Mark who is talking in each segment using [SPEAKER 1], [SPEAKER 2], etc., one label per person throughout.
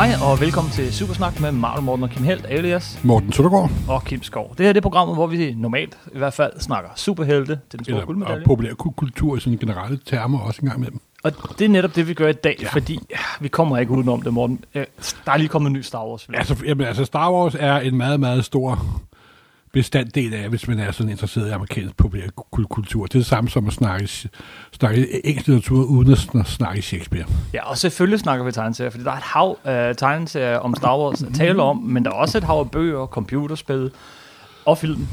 [SPEAKER 1] Hej og velkommen til Supersnak med Marvel Morten og Kim Helt, alias
[SPEAKER 2] Morten Søndergaard.
[SPEAKER 1] og Kim Skov. Det her det er programmet, hvor vi normalt i hvert fald snakker superhelte til den store
[SPEAKER 2] Eller, og
[SPEAKER 1] guldmedalje.
[SPEAKER 2] populær ku- kultur i sådan generelle termer også en gang imellem.
[SPEAKER 1] Og det er netop det, vi gør i dag, ja.
[SPEAKER 2] Ja.
[SPEAKER 1] fordi ja, vi kommer ikke udenom det, Morten. Øh, Der er lige kommet en ny Star Wars film.
[SPEAKER 2] Altså, jamen, altså Star Wars er en meget, meget stor bestanddel af, hvis man er sådan interesseret i amerikansk populærkultur. Det er det samme som at snakke, snakke engelsk litteratur uden at snakke Shakespeare.
[SPEAKER 1] Ja, og selvfølgelig snakker vi tegneserier, fordi der er et hav af tegneserier om Star Wars at tale om, men der er også et hav af bøger, computerspil og film.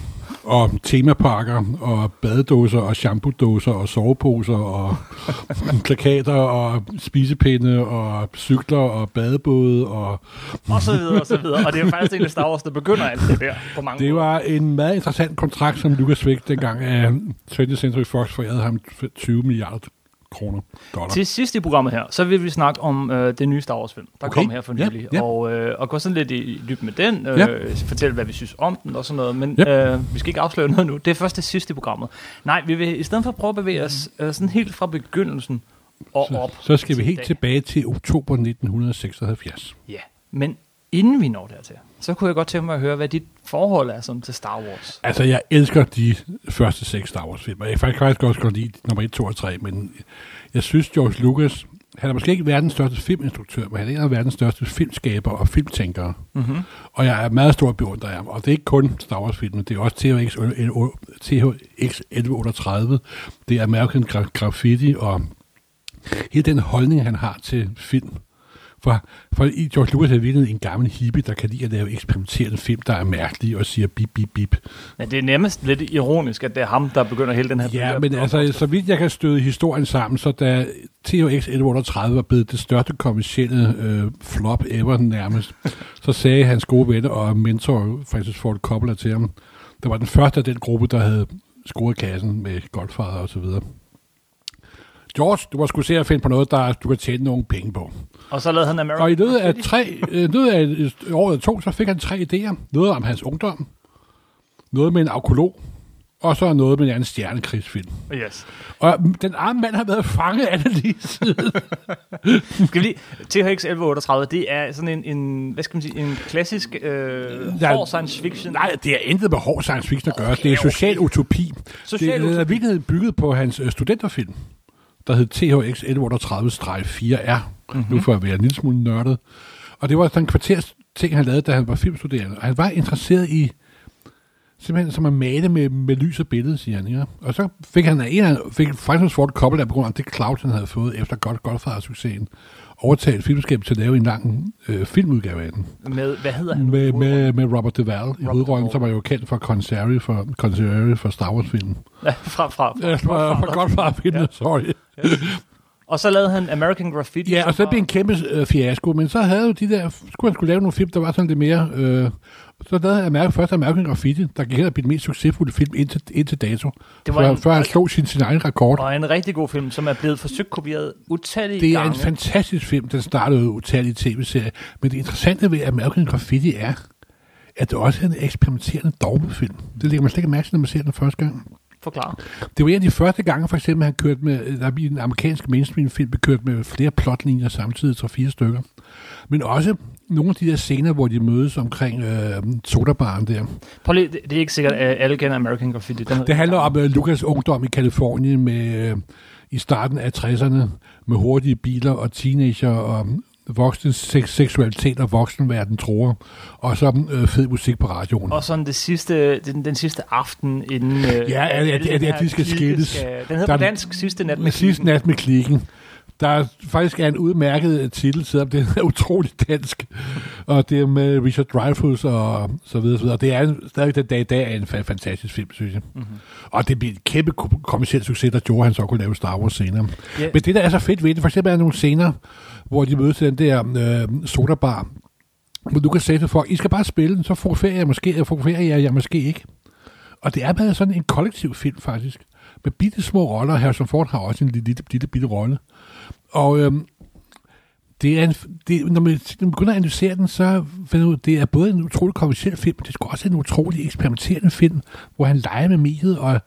[SPEAKER 2] Og temaparker, og badedåser, og shampoodåser, og soveposer, og plakater, og spisepinde, og cykler, og badebåde, og
[SPEAKER 1] Og så videre, og så videre. Og det er faktisk egentlig Star Wars, der begynder alt det der på mange
[SPEAKER 2] Det var en meget interessant kontrakt, som Lucas fik dengang af 20th Century Fox forærede ham 20 milliarder kroner dollar.
[SPEAKER 1] Til sidst i programmet her, så vil vi snakke om øh, det nye Star Wars film, der
[SPEAKER 2] Okay.
[SPEAKER 1] kom her for
[SPEAKER 2] Ja,
[SPEAKER 1] nylig.
[SPEAKER 2] ja.
[SPEAKER 1] Og, øh, og gå sådan lidt i, dybden med den, øh,
[SPEAKER 2] Ja.
[SPEAKER 1] fortælle, hvad vi synes om den og sådan noget. Men
[SPEAKER 2] Yep.
[SPEAKER 1] øh, vi skal ikke afsløre noget nu. Det er først det sidste i programmet. Nej, vi vil i stedet for prøve at bevæge os øh, sådan helt fra begyndelsen og op.
[SPEAKER 2] Så, så skal vi helt
[SPEAKER 1] dag.
[SPEAKER 2] tilbage til oktober 1976.
[SPEAKER 1] Ja, men inden vi når dertil, så kunne jeg godt tænke mig at høre, hvad dit forhold er som til Star Wars.
[SPEAKER 2] Altså, jeg elsker de første seks Star Wars-film. og Jeg kan faktisk- også godt lide nummer 1, 2 og 3, men jeg synes, George Lucas, han er måske ikke verdens største filminstruktør, men han er en af verdens største filmskaber og filmtænkere.
[SPEAKER 1] Mm-hmm.
[SPEAKER 2] Og jeg er meget stor beundrer af ham. Og det er ikke kun Star Wars-filmen, det er også THX, THX 1138, det er American Gra- Graffiti, og hele den holdning, han har til film. For, for i George Lucas er virkelig en gammel hippie, der kan lide at lave eksperimenterende film, der er mærkelige og siger bip, bip, bip.
[SPEAKER 1] Men det er nærmest lidt ironisk, at det er ham, der begynder hele den her
[SPEAKER 2] Ja, men altså, så vidt jeg kan støde historien sammen, så da THX 1138 var blevet det største kommercielle øh, flop ever nærmest, så sagde hans gode venner og mentor Francis Ford Coppola til ham, der var den første af den gruppe, der havde scoret kassen med Godfather og så videre. George, du må skulle se at finde på noget, der du kan tjene nogle penge på.
[SPEAKER 1] Og så lavede han American
[SPEAKER 2] Og i løbet af, tre, øh, løbet af et år eller to, så fik han tre idéer. Noget om hans ungdom, noget med en alkolog, og så noget med en stjernekrigsfilm.
[SPEAKER 1] Yes.
[SPEAKER 2] Og den arme mand har været fanget af det lige siden.
[SPEAKER 1] Skal vi lige, THX 1138, det er sådan en, en hvad skal man sige, en klassisk øh,
[SPEAKER 2] Ja,
[SPEAKER 1] hård science fiction.
[SPEAKER 2] Nej, det er intet med hård science fiction at gøre. Det er
[SPEAKER 1] Okay,
[SPEAKER 2] social utopi.
[SPEAKER 1] Social
[SPEAKER 2] det, er
[SPEAKER 1] utopi.
[SPEAKER 2] virkelig bygget på hans øh, studenterfilm, der hed THX 1138-4R. Mm-hmm. Nu får jeg være en lille smule nørdet. Og det var sådan en kvarters ting, han lavede, da han var filmstuderende. Og han var interesseret i simpelthen som at male med, med lys og billede, siger han. Ikke? Og så fik han en fik Francis Ford Coppola på grund af det cloud, han havde fået efter God, Godfather-succesen, overtalt filmskabet til at lave en lang øh, filmudgave af den.
[SPEAKER 1] Med, hvad hedder han?
[SPEAKER 2] Med, med, med Robert Duvall i
[SPEAKER 1] Robert
[SPEAKER 2] hovedrollen,
[SPEAKER 1] Duvall.
[SPEAKER 2] som er jo kendt for Concery for, Concery for Star Wars-filmen.
[SPEAKER 1] Ja, fra, fra, fra,
[SPEAKER 2] Ja, for, for Godfather-filmen, ja. sorry.
[SPEAKER 1] Og så lavede han American Graffiti.
[SPEAKER 2] Ja, og så
[SPEAKER 1] var-
[SPEAKER 2] blev en kæmpe øh, fiasko, men så havde jo de der, skulle han skulle lave nogle film, der var sådan lidt mere, øh, så lavede han American, først American Graffiti, der gik hen og blev den mest succesfulde film indtil, indtil dato,
[SPEAKER 1] Det var
[SPEAKER 2] før,
[SPEAKER 1] en-
[SPEAKER 2] før han slog sin, sin egen rekord.
[SPEAKER 1] Og en rigtig god film, som er blevet forsøgt kopieret utallige
[SPEAKER 2] Det er
[SPEAKER 1] gange.
[SPEAKER 2] en fantastisk film, den startede utallige tv-serier, men det interessante ved American Graffiti er, at det også er en eksperimenterende dogmefilm. Det lægger man slet ikke mærke til, når man ser den første gang.
[SPEAKER 1] Forklar.
[SPEAKER 2] Det var en af de første gange, for eksempel, han kørte med, der i en amerikansk mainstream-film, blev kørt med flere plotlinjer samtidig, tre fire stykker. Men også nogle af de der scener, hvor de mødes omkring øh, sodabaren der.
[SPEAKER 1] Prøv lige, det, er ikke sikkert, at alle kender American Graffiti. Den
[SPEAKER 2] Det handler om uh, Lukas ungdom i Kalifornien med, uh, i starten af 60'erne med hurtige biler og teenager og voksne sex- seksualitet og voksenverden tror. Og så uh, fed musik på radioen.
[SPEAKER 1] Og sådan det sidste, den, den sidste aften inden... Øh,
[SPEAKER 2] Ja,
[SPEAKER 1] alle
[SPEAKER 2] ja,
[SPEAKER 1] den
[SPEAKER 2] ja,
[SPEAKER 1] her
[SPEAKER 2] de skal skilles.
[SPEAKER 1] Skal, den hedder
[SPEAKER 2] Der-
[SPEAKER 1] på dansk sidste nat med
[SPEAKER 2] sidste nat med klikken. Der er faktisk er en udmærket titel, selvom den er utrolig dansk. Og det er med Richard Dreyfuss og så videre. Så videre. Det er en, stadig den dag i dag er en fa- fantastisk film, synes jeg.
[SPEAKER 1] Mhm.
[SPEAKER 2] Mm-hmm. Og det blev en kæmpe ko- kommersiel succes, der gjorde, at han så kunne lave Star Wars senere.
[SPEAKER 1] Ja.
[SPEAKER 2] Men det, der er så fedt ved det, for eksempel er der nogle scener, hvor de mødes til den der øh, sodabar, hvor du kan sige til folk, I skal bare spille den, så fotograferer jeg måske, jeg fotograferer jeg, jeg måske ikke. Og det er bare sådan en kollektiv film, faktisk. Med bitte små roller. Harrison Ford har også en lille, lille, lille bitte rolle. Og øhm, det er en, det, når, man, når man begynder at analysere den, så finder ud, det er både en utrolig kommersiel film, men det er også en utrolig eksperimenterende film, hvor han leger med mediet, og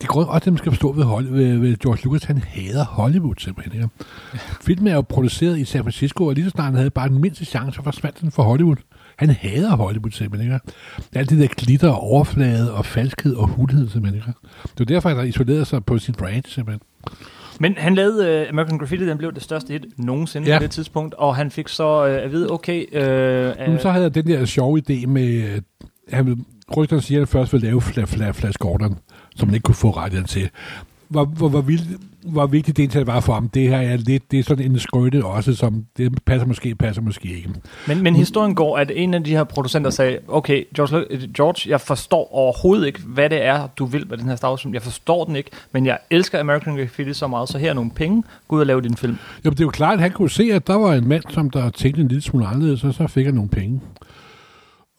[SPEAKER 2] det går også, at man skal forstå ved, Holly, ved, ved George Lucas, han hader Hollywood simpelthen. Ikke? Filmen er jo produceret i San Francisco, og lige så snart han havde bare den mindste chance, så forsvandt den fra Hollywood. Han hader Hollywood simpelthen. Ikke? Alt det der glitter og overflade og falskhed og hulhed simpelthen. Ikke? Det var derfor, han har isoleret sig på sin brand simpelthen.
[SPEAKER 1] Men han lavede uh, American Graffiti, den blev det største hit nogensinde
[SPEAKER 2] Ja.
[SPEAKER 1] på det tidspunkt, og han fik så uh, at vide, okay... Uh,
[SPEAKER 2] Men så havde jeg den der sjove idé med, øh, han rygterne siger, at han først ville lave Fla, Fla, Flash Gordon, som han ikke kunne få rettigheden til. Hvor, hvor, hvor, vild, hvor vigtigt det egentlig var for ham, det her er lidt, det er sådan en skrøte også, som det passer måske, passer måske ikke.
[SPEAKER 1] Men, men historien går, at en af de her producenter sagde, okay, George, George, jeg forstår overhovedet ikke, hvad det er, du vil med den her Star Wars film. Jeg forstår den ikke, men jeg elsker American Graffiti så meget, så her er nogle penge. Gå ud og lave din film.
[SPEAKER 2] Jamen, det er jo klart, at han kunne se, at der var en mand, som der tænkte en lille smule anderledes, og så fik han nogle penge.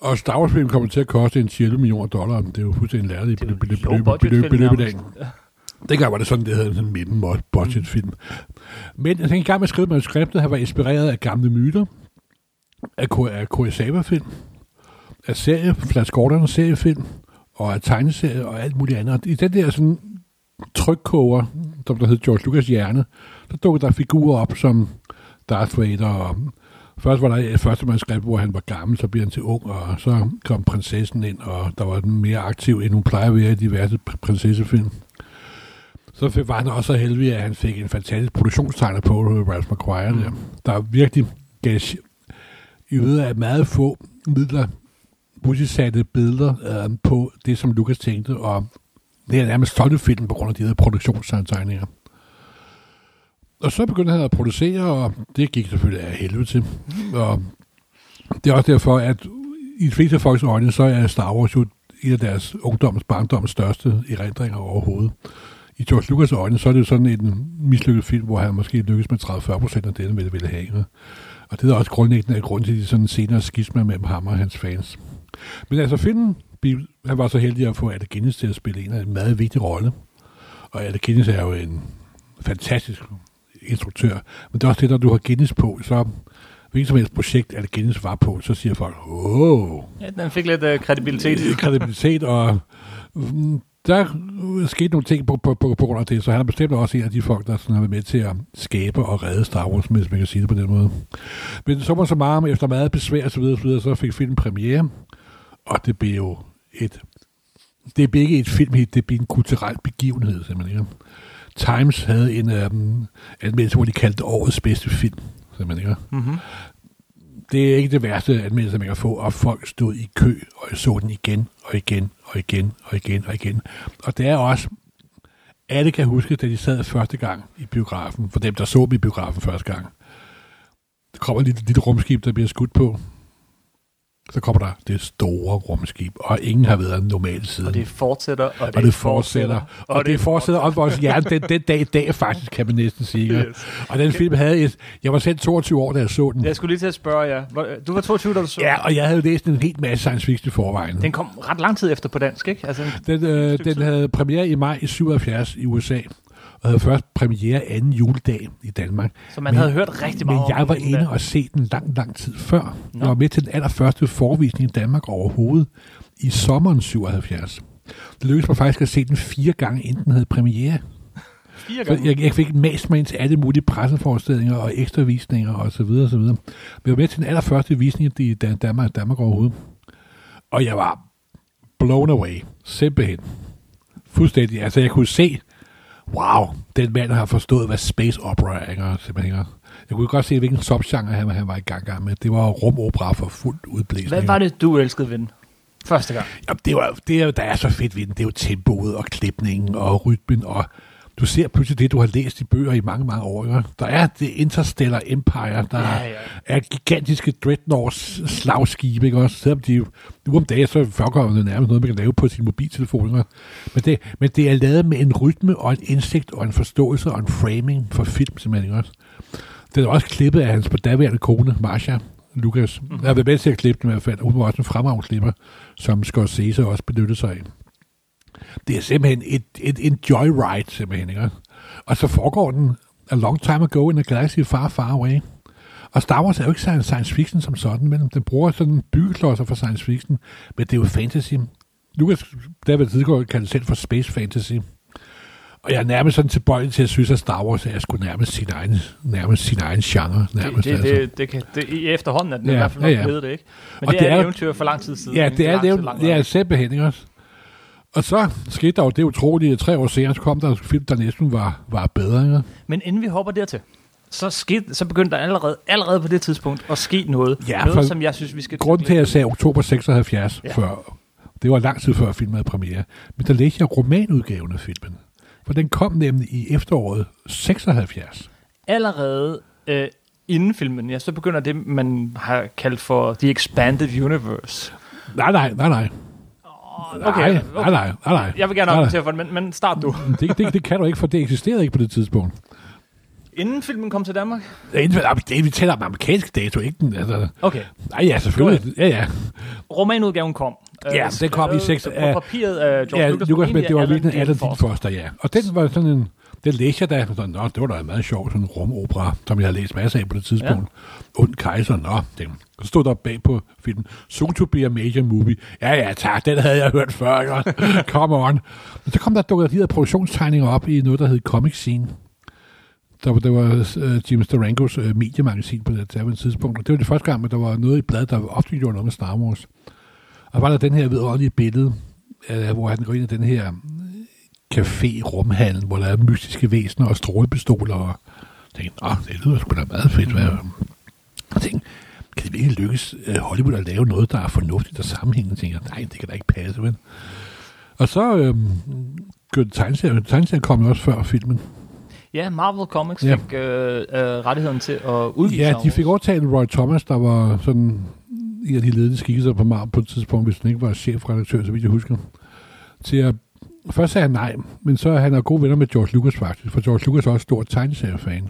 [SPEAKER 2] Og Star Wars film kommer til at koste en 10 millioner dollar. Det er jo fuldstændig lærligt
[SPEAKER 1] jo film
[SPEAKER 2] beløb i dag. Dengang var det sådan, det hedder sådan en midten budget film. Men han gik i gang med at skrive manuskriptet. Han var inspireret af gamle myter, af, af Kurosawa-film, af serie, Flash Gordon seriefilm, og af tegneserier og alt muligt andet. I den der sådan trykkoger, som der hed George Lucas hjerne, der dukkede der figurer op som Darth Vader. Og først var der et første manuskript, hvor han var gammel, så bliver han til ung, og så kom prinsessen ind, og der var den mere aktiv, end hun plejer at være i diverse pr- prinsessefilm. Så var han også så heldig, at han fik en fantastisk produktionstegner på, Ralph McQuire, der, der virkelig gav yder i ved af meget få midler budgetsatte billeder øh, på det, som Lucas tænkte, og det er nærmest stolte film på grund af de her produktionstegninger. Og så begyndte han at producere, og det gik selvfølgelig af helvede til. Og det er også derfor, at i de fleste folks øjne, så er Star Wars jo en af deres ungdoms, barndoms største erindringer overhovedet. I George Lucas øjne, så er det sådan en mislykket film, hvor han måske lykkes med 30-40 procent af det, han ville, ville have. Og det er også grundlæggende af grund til de sådan senere skismer mellem ham og hans fans. Men altså filmen, han var så heldig at få Alec Guinness til at spille en af en meget vigtig rolle. Og Alec Guinness er jo en fantastisk instruktør. Men det er også det, når du har Guinness på, så hvilket som helst projekt, Alec Guinness var på, så siger folk, åh,
[SPEAKER 1] Ja, den fik lidt uh, kredibilitet.
[SPEAKER 2] kredibilitet, og mm, der skete nogle ting på, på, på, på grund af det, så han er bestemt også en af de folk, der sådan har været med til at skabe og redde Star Wars, hvis man kan sige det på den måde. Men så var så meget, efter meget besvær og så videre, så, videre, så fik filmen premiere, og det blev jo et det blev ikke et filmhit, det blev en kulturel begivenhed, simpelthen. Ikke? Times havde en um, anmeldelse, hvor de kaldte årets bedste film, simpelthen. Ikke?
[SPEAKER 1] Mm-hmm
[SPEAKER 2] det er ikke det værste anmeldelse, man kan få, og folk stod i kø, og jeg så den igen, og igen, og igen, og igen, og igen. Og det er også, alle kan huske, da de sad første gang i biografen, for dem, der så dem i biografen første gang. Der kommer et lille, lille rumskib, der bliver skudt på. Så kommer der det store rumskib, og ingen har været normalt siden.
[SPEAKER 1] Og det fortsætter, og det,
[SPEAKER 2] og det fortsætter. Og det fortsætter op vores hjerne den, den dag i dag, faktisk, kan man næsten sige.
[SPEAKER 1] Yes.
[SPEAKER 2] Og den film havde et... Jeg var selv 22 år, da jeg så den.
[SPEAKER 1] Jeg skulle lige til at spørge jer. Hvor- Du var 22, da du så
[SPEAKER 2] Ja, og jeg havde læst en helt masse science fiction i forvejen.
[SPEAKER 1] Den kom ret lang tid efter på dansk, ikke? Altså,
[SPEAKER 2] Den, øh, den havde premiere i maj i 77 i USA, og havde først premiere anden juledag i Danmark.
[SPEAKER 1] så man
[SPEAKER 2] Men-
[SPEAKER 1] havde hørt rigtig
[SPEAKER 2] Men
[SPEAKER 1] meget om
[SPEAKER 2] jeg var inde
[SPEAKER 1] der.
[SPEAKER 2] og se den lang, lang tid før.
[SPEAKER 1] Nå.
[SPEAKER 2] Jeg var med til den allerførste forvisning i Danmark overhovedet i sommeren 77. Det lykkedes mig faktisk at se den fire gange, inden den havde premiere.
[SPEAKER 1] Fire
[SPEAKER 2] Så
[SPEAKER 1] gange.
[SPEAKER 2] jeg, jeg fik mast mig ind til alle mulige presseforestillinger og ekstra visninger og så videre og så videre. Men jeg var med til den allerførste visning i Dan- Danmark, Danmark overhovedet. Og jeg var blown away. Simpelthen. Fuldstændig. Altså, jeg kunne se, wow, den mand har forstået, hvad space opera er. ikke? Simpelthen. ikke? Jeg kunne godt se, hvilken subgenre han, han var i gang, gang med. Det var rumopera for fuldt udblæsning.
[SPEAKER 1] Hvad var det, du elskede ved den? Første gang.
[SPEAKER 2] Jamen, det, var, det, er der er så fedt ved den. Det er jo tempoet og klipningen og rytmen, og du ser pludselig det, du har læst i bøger i mange, mange år. Ikke? Der er det Interstellar Empire, der
[SPEAKER 1] Ja,
[SPEAKER 2] ja, er gigantiske dreadnoughts slagskibe, ikke også? Selvom de nu om dagen, så forekommer det nærmest noget, man kan lave på sin mobiltelefon. Ikke? Men, det, men det er lavet med en rytme og en indsigt og en forståelse og en framing for film, simpelthen. Ikke også? Den er også klippet af hans på daværende kone, Marsha Lucas. Mm. Jeg har været med til at klippe den i hvert fald. Hun var også en fremragende klipper, som Scorsese også benyttede sig af. Det er simpelthen et, et, en joyride, simpelthen. Ikke? Og så foregår den a long time ago in a galaxy far, far away. Og Star Wars er jo ikke science- science fiction som sådan, men den bruger sådan byggeklodser for science fiction, men det er jo fantasy. Lucas, der ved tidligere, kaldte det selv for space fantasy. Og jeg er nærmest sådan tilbøjelig til at synes, at Star Wars er sgu nærmest sin egen, nærmest sin egen genre. Nærmest,
[SPEAKER 1] det, det,
[SPEAKER 2] altså.
[SPEAKER 1] det, det, kan, det, i efterhånden er den ja,
[SPEAKER 2] Ja,
[SPEAKER 1] i hvert fald
[SPEAKER 2] ja,
[SPEAKER 1] nok
[SPEAKER 2] ja.
[SPEAKER 1] blevet det, ikke? Men
[SPEAKER 2] Og
[SPEAKER 1] det,
[SPEAKER 2] det
[SPEAKER 1] er
[SPEAKER 2] er-
[SPEAKER 1] et eventyr for lang tid siden.
[SPEAKER 2] Ja, det er,
[SPEAKER 1] lang
[SPEAKER 2] det,
[SPEAKER 1] tid,
[SPEAKER 2] er,
[SPEAKER 1] lang
[SPEAKER 2] det er selvbehandling også. Og så skete der jo det utrolige, at tre år senere, så kom der en film, der næsten var, var bedre. Ikke?
[SPEAKER 1] Men inden vi hopper dertil, så, skete, så begyndte der allerede, allerede på det tidspunkt at ske noget.
[SPEAKER 2] Ja,
[SPEAKER 1] noget, som jeg synes, vi skal...
[SPEAKER 2] Grunden til, at jeg sagde oktober 76
[SPEAKER 1] Ja.
[SPEAKER 2] ja. før, det var lang tid før filmen havde premiere, men der læste jeg romanudgaven af filmen. For den kom nemlig i efteråret 76.
[SPEAKER 1] Allerede øh, inden filmen, ja, så begynder det, man har kaldt for The Expanded Universe.
[SPEAKER 2] Nej, nej, nej, nej.
[SPEAKER 1] Okay, okay.
[SPEAKER 2] nej, nej, nej, nej.
[SPEAKER 1] Jeg vil gerne argumentere for det, men, men start du.
[SPEAKER 2] Det, det, det kan du ikke, for det eksisterede ikke på det tidspunkt.
[SPEAKER 1] Inden filmen kom til Danmark?
[SPEAKER 2] Er inden- det, vi taler om amerikansk dato, ikke den. Altså,
[SPEAKER 1] Okay.
[SPEAKER 2] nej, ja, selvfølgelig. Ja, ja.
[SPEAKER 1] Romanudgaven kom.
[SPEAKER 2] Ja, den kom i
[SPEAKER 1] skrevet
[SPEAKER 2] seks-
[SPEAKER 1] På
[SPEAKER 2] ja.
[SPEAKER 1] papiret af George
[SPEAKER 2] ja,
[SPEAKER 1] Lucas.
[SPEAKER 2] Lucas, men det var virkelig
[SPEAKER 1] Dean Foster.
[SPEAKER 2] Foster, ja. Og den var sådan en, den læste jeg da, sådan, nå, det var da meget sjovt, sådan en rumopera, som jeg har læst masser af på det tidspunkt. Ja. Und Kaiser, nå, den. Så stod der bag på filmen, soon to be a major movie. Ja, ja, tak, den havde jeg hørt før, ikke? Come on. Men så kom der dukket de her produktionstegninger op i noget, der hed Comic Scene. Der var, der var uh, James Durangos uh, mediemagasin på det daværende tidspunkt. Og det var det første gang, at der var noget i bladet, der ofte gjorde noget med Star Wars. Og var der den her vidunderlige billede, uh, hvor han går ind i den her café rumhallen, hvor der er mystiske væsener og strålepistoler. Og jeg tænkte, Nå, det lyder sgu da meget fedt. Hvad? Jeg tænkte, kan det virkelig lykkes uh, Hollywood at lave noget, der er fornuftigt og sammenhængende? Jeg tænkte, nej, det kan da ikke passe, vel? Og så øhm, gjorde tegneserien, tegneserien kom jo også før filmen.
[SPEAKER 1] Ja, Marvel Comics
[SPEAKER 2] Ja.
[SPEAKER 1] fik øh, øh, rettigheden til at udvise
[SPEAKER 2] Ja, de fik
[SPEAKER 1] Wars.
[SPEAKER 2] overtalt Roy Thomas, der var sådan en af de ledende skikkelser på Marvel på et tidspunkt, hvis han ikke var chefredaktør, så vidt jeg husker, til at Først sagde han nej, men så er han er gode venner med George Lucas faktisk, for George Lucas er også stor tegneseriefan.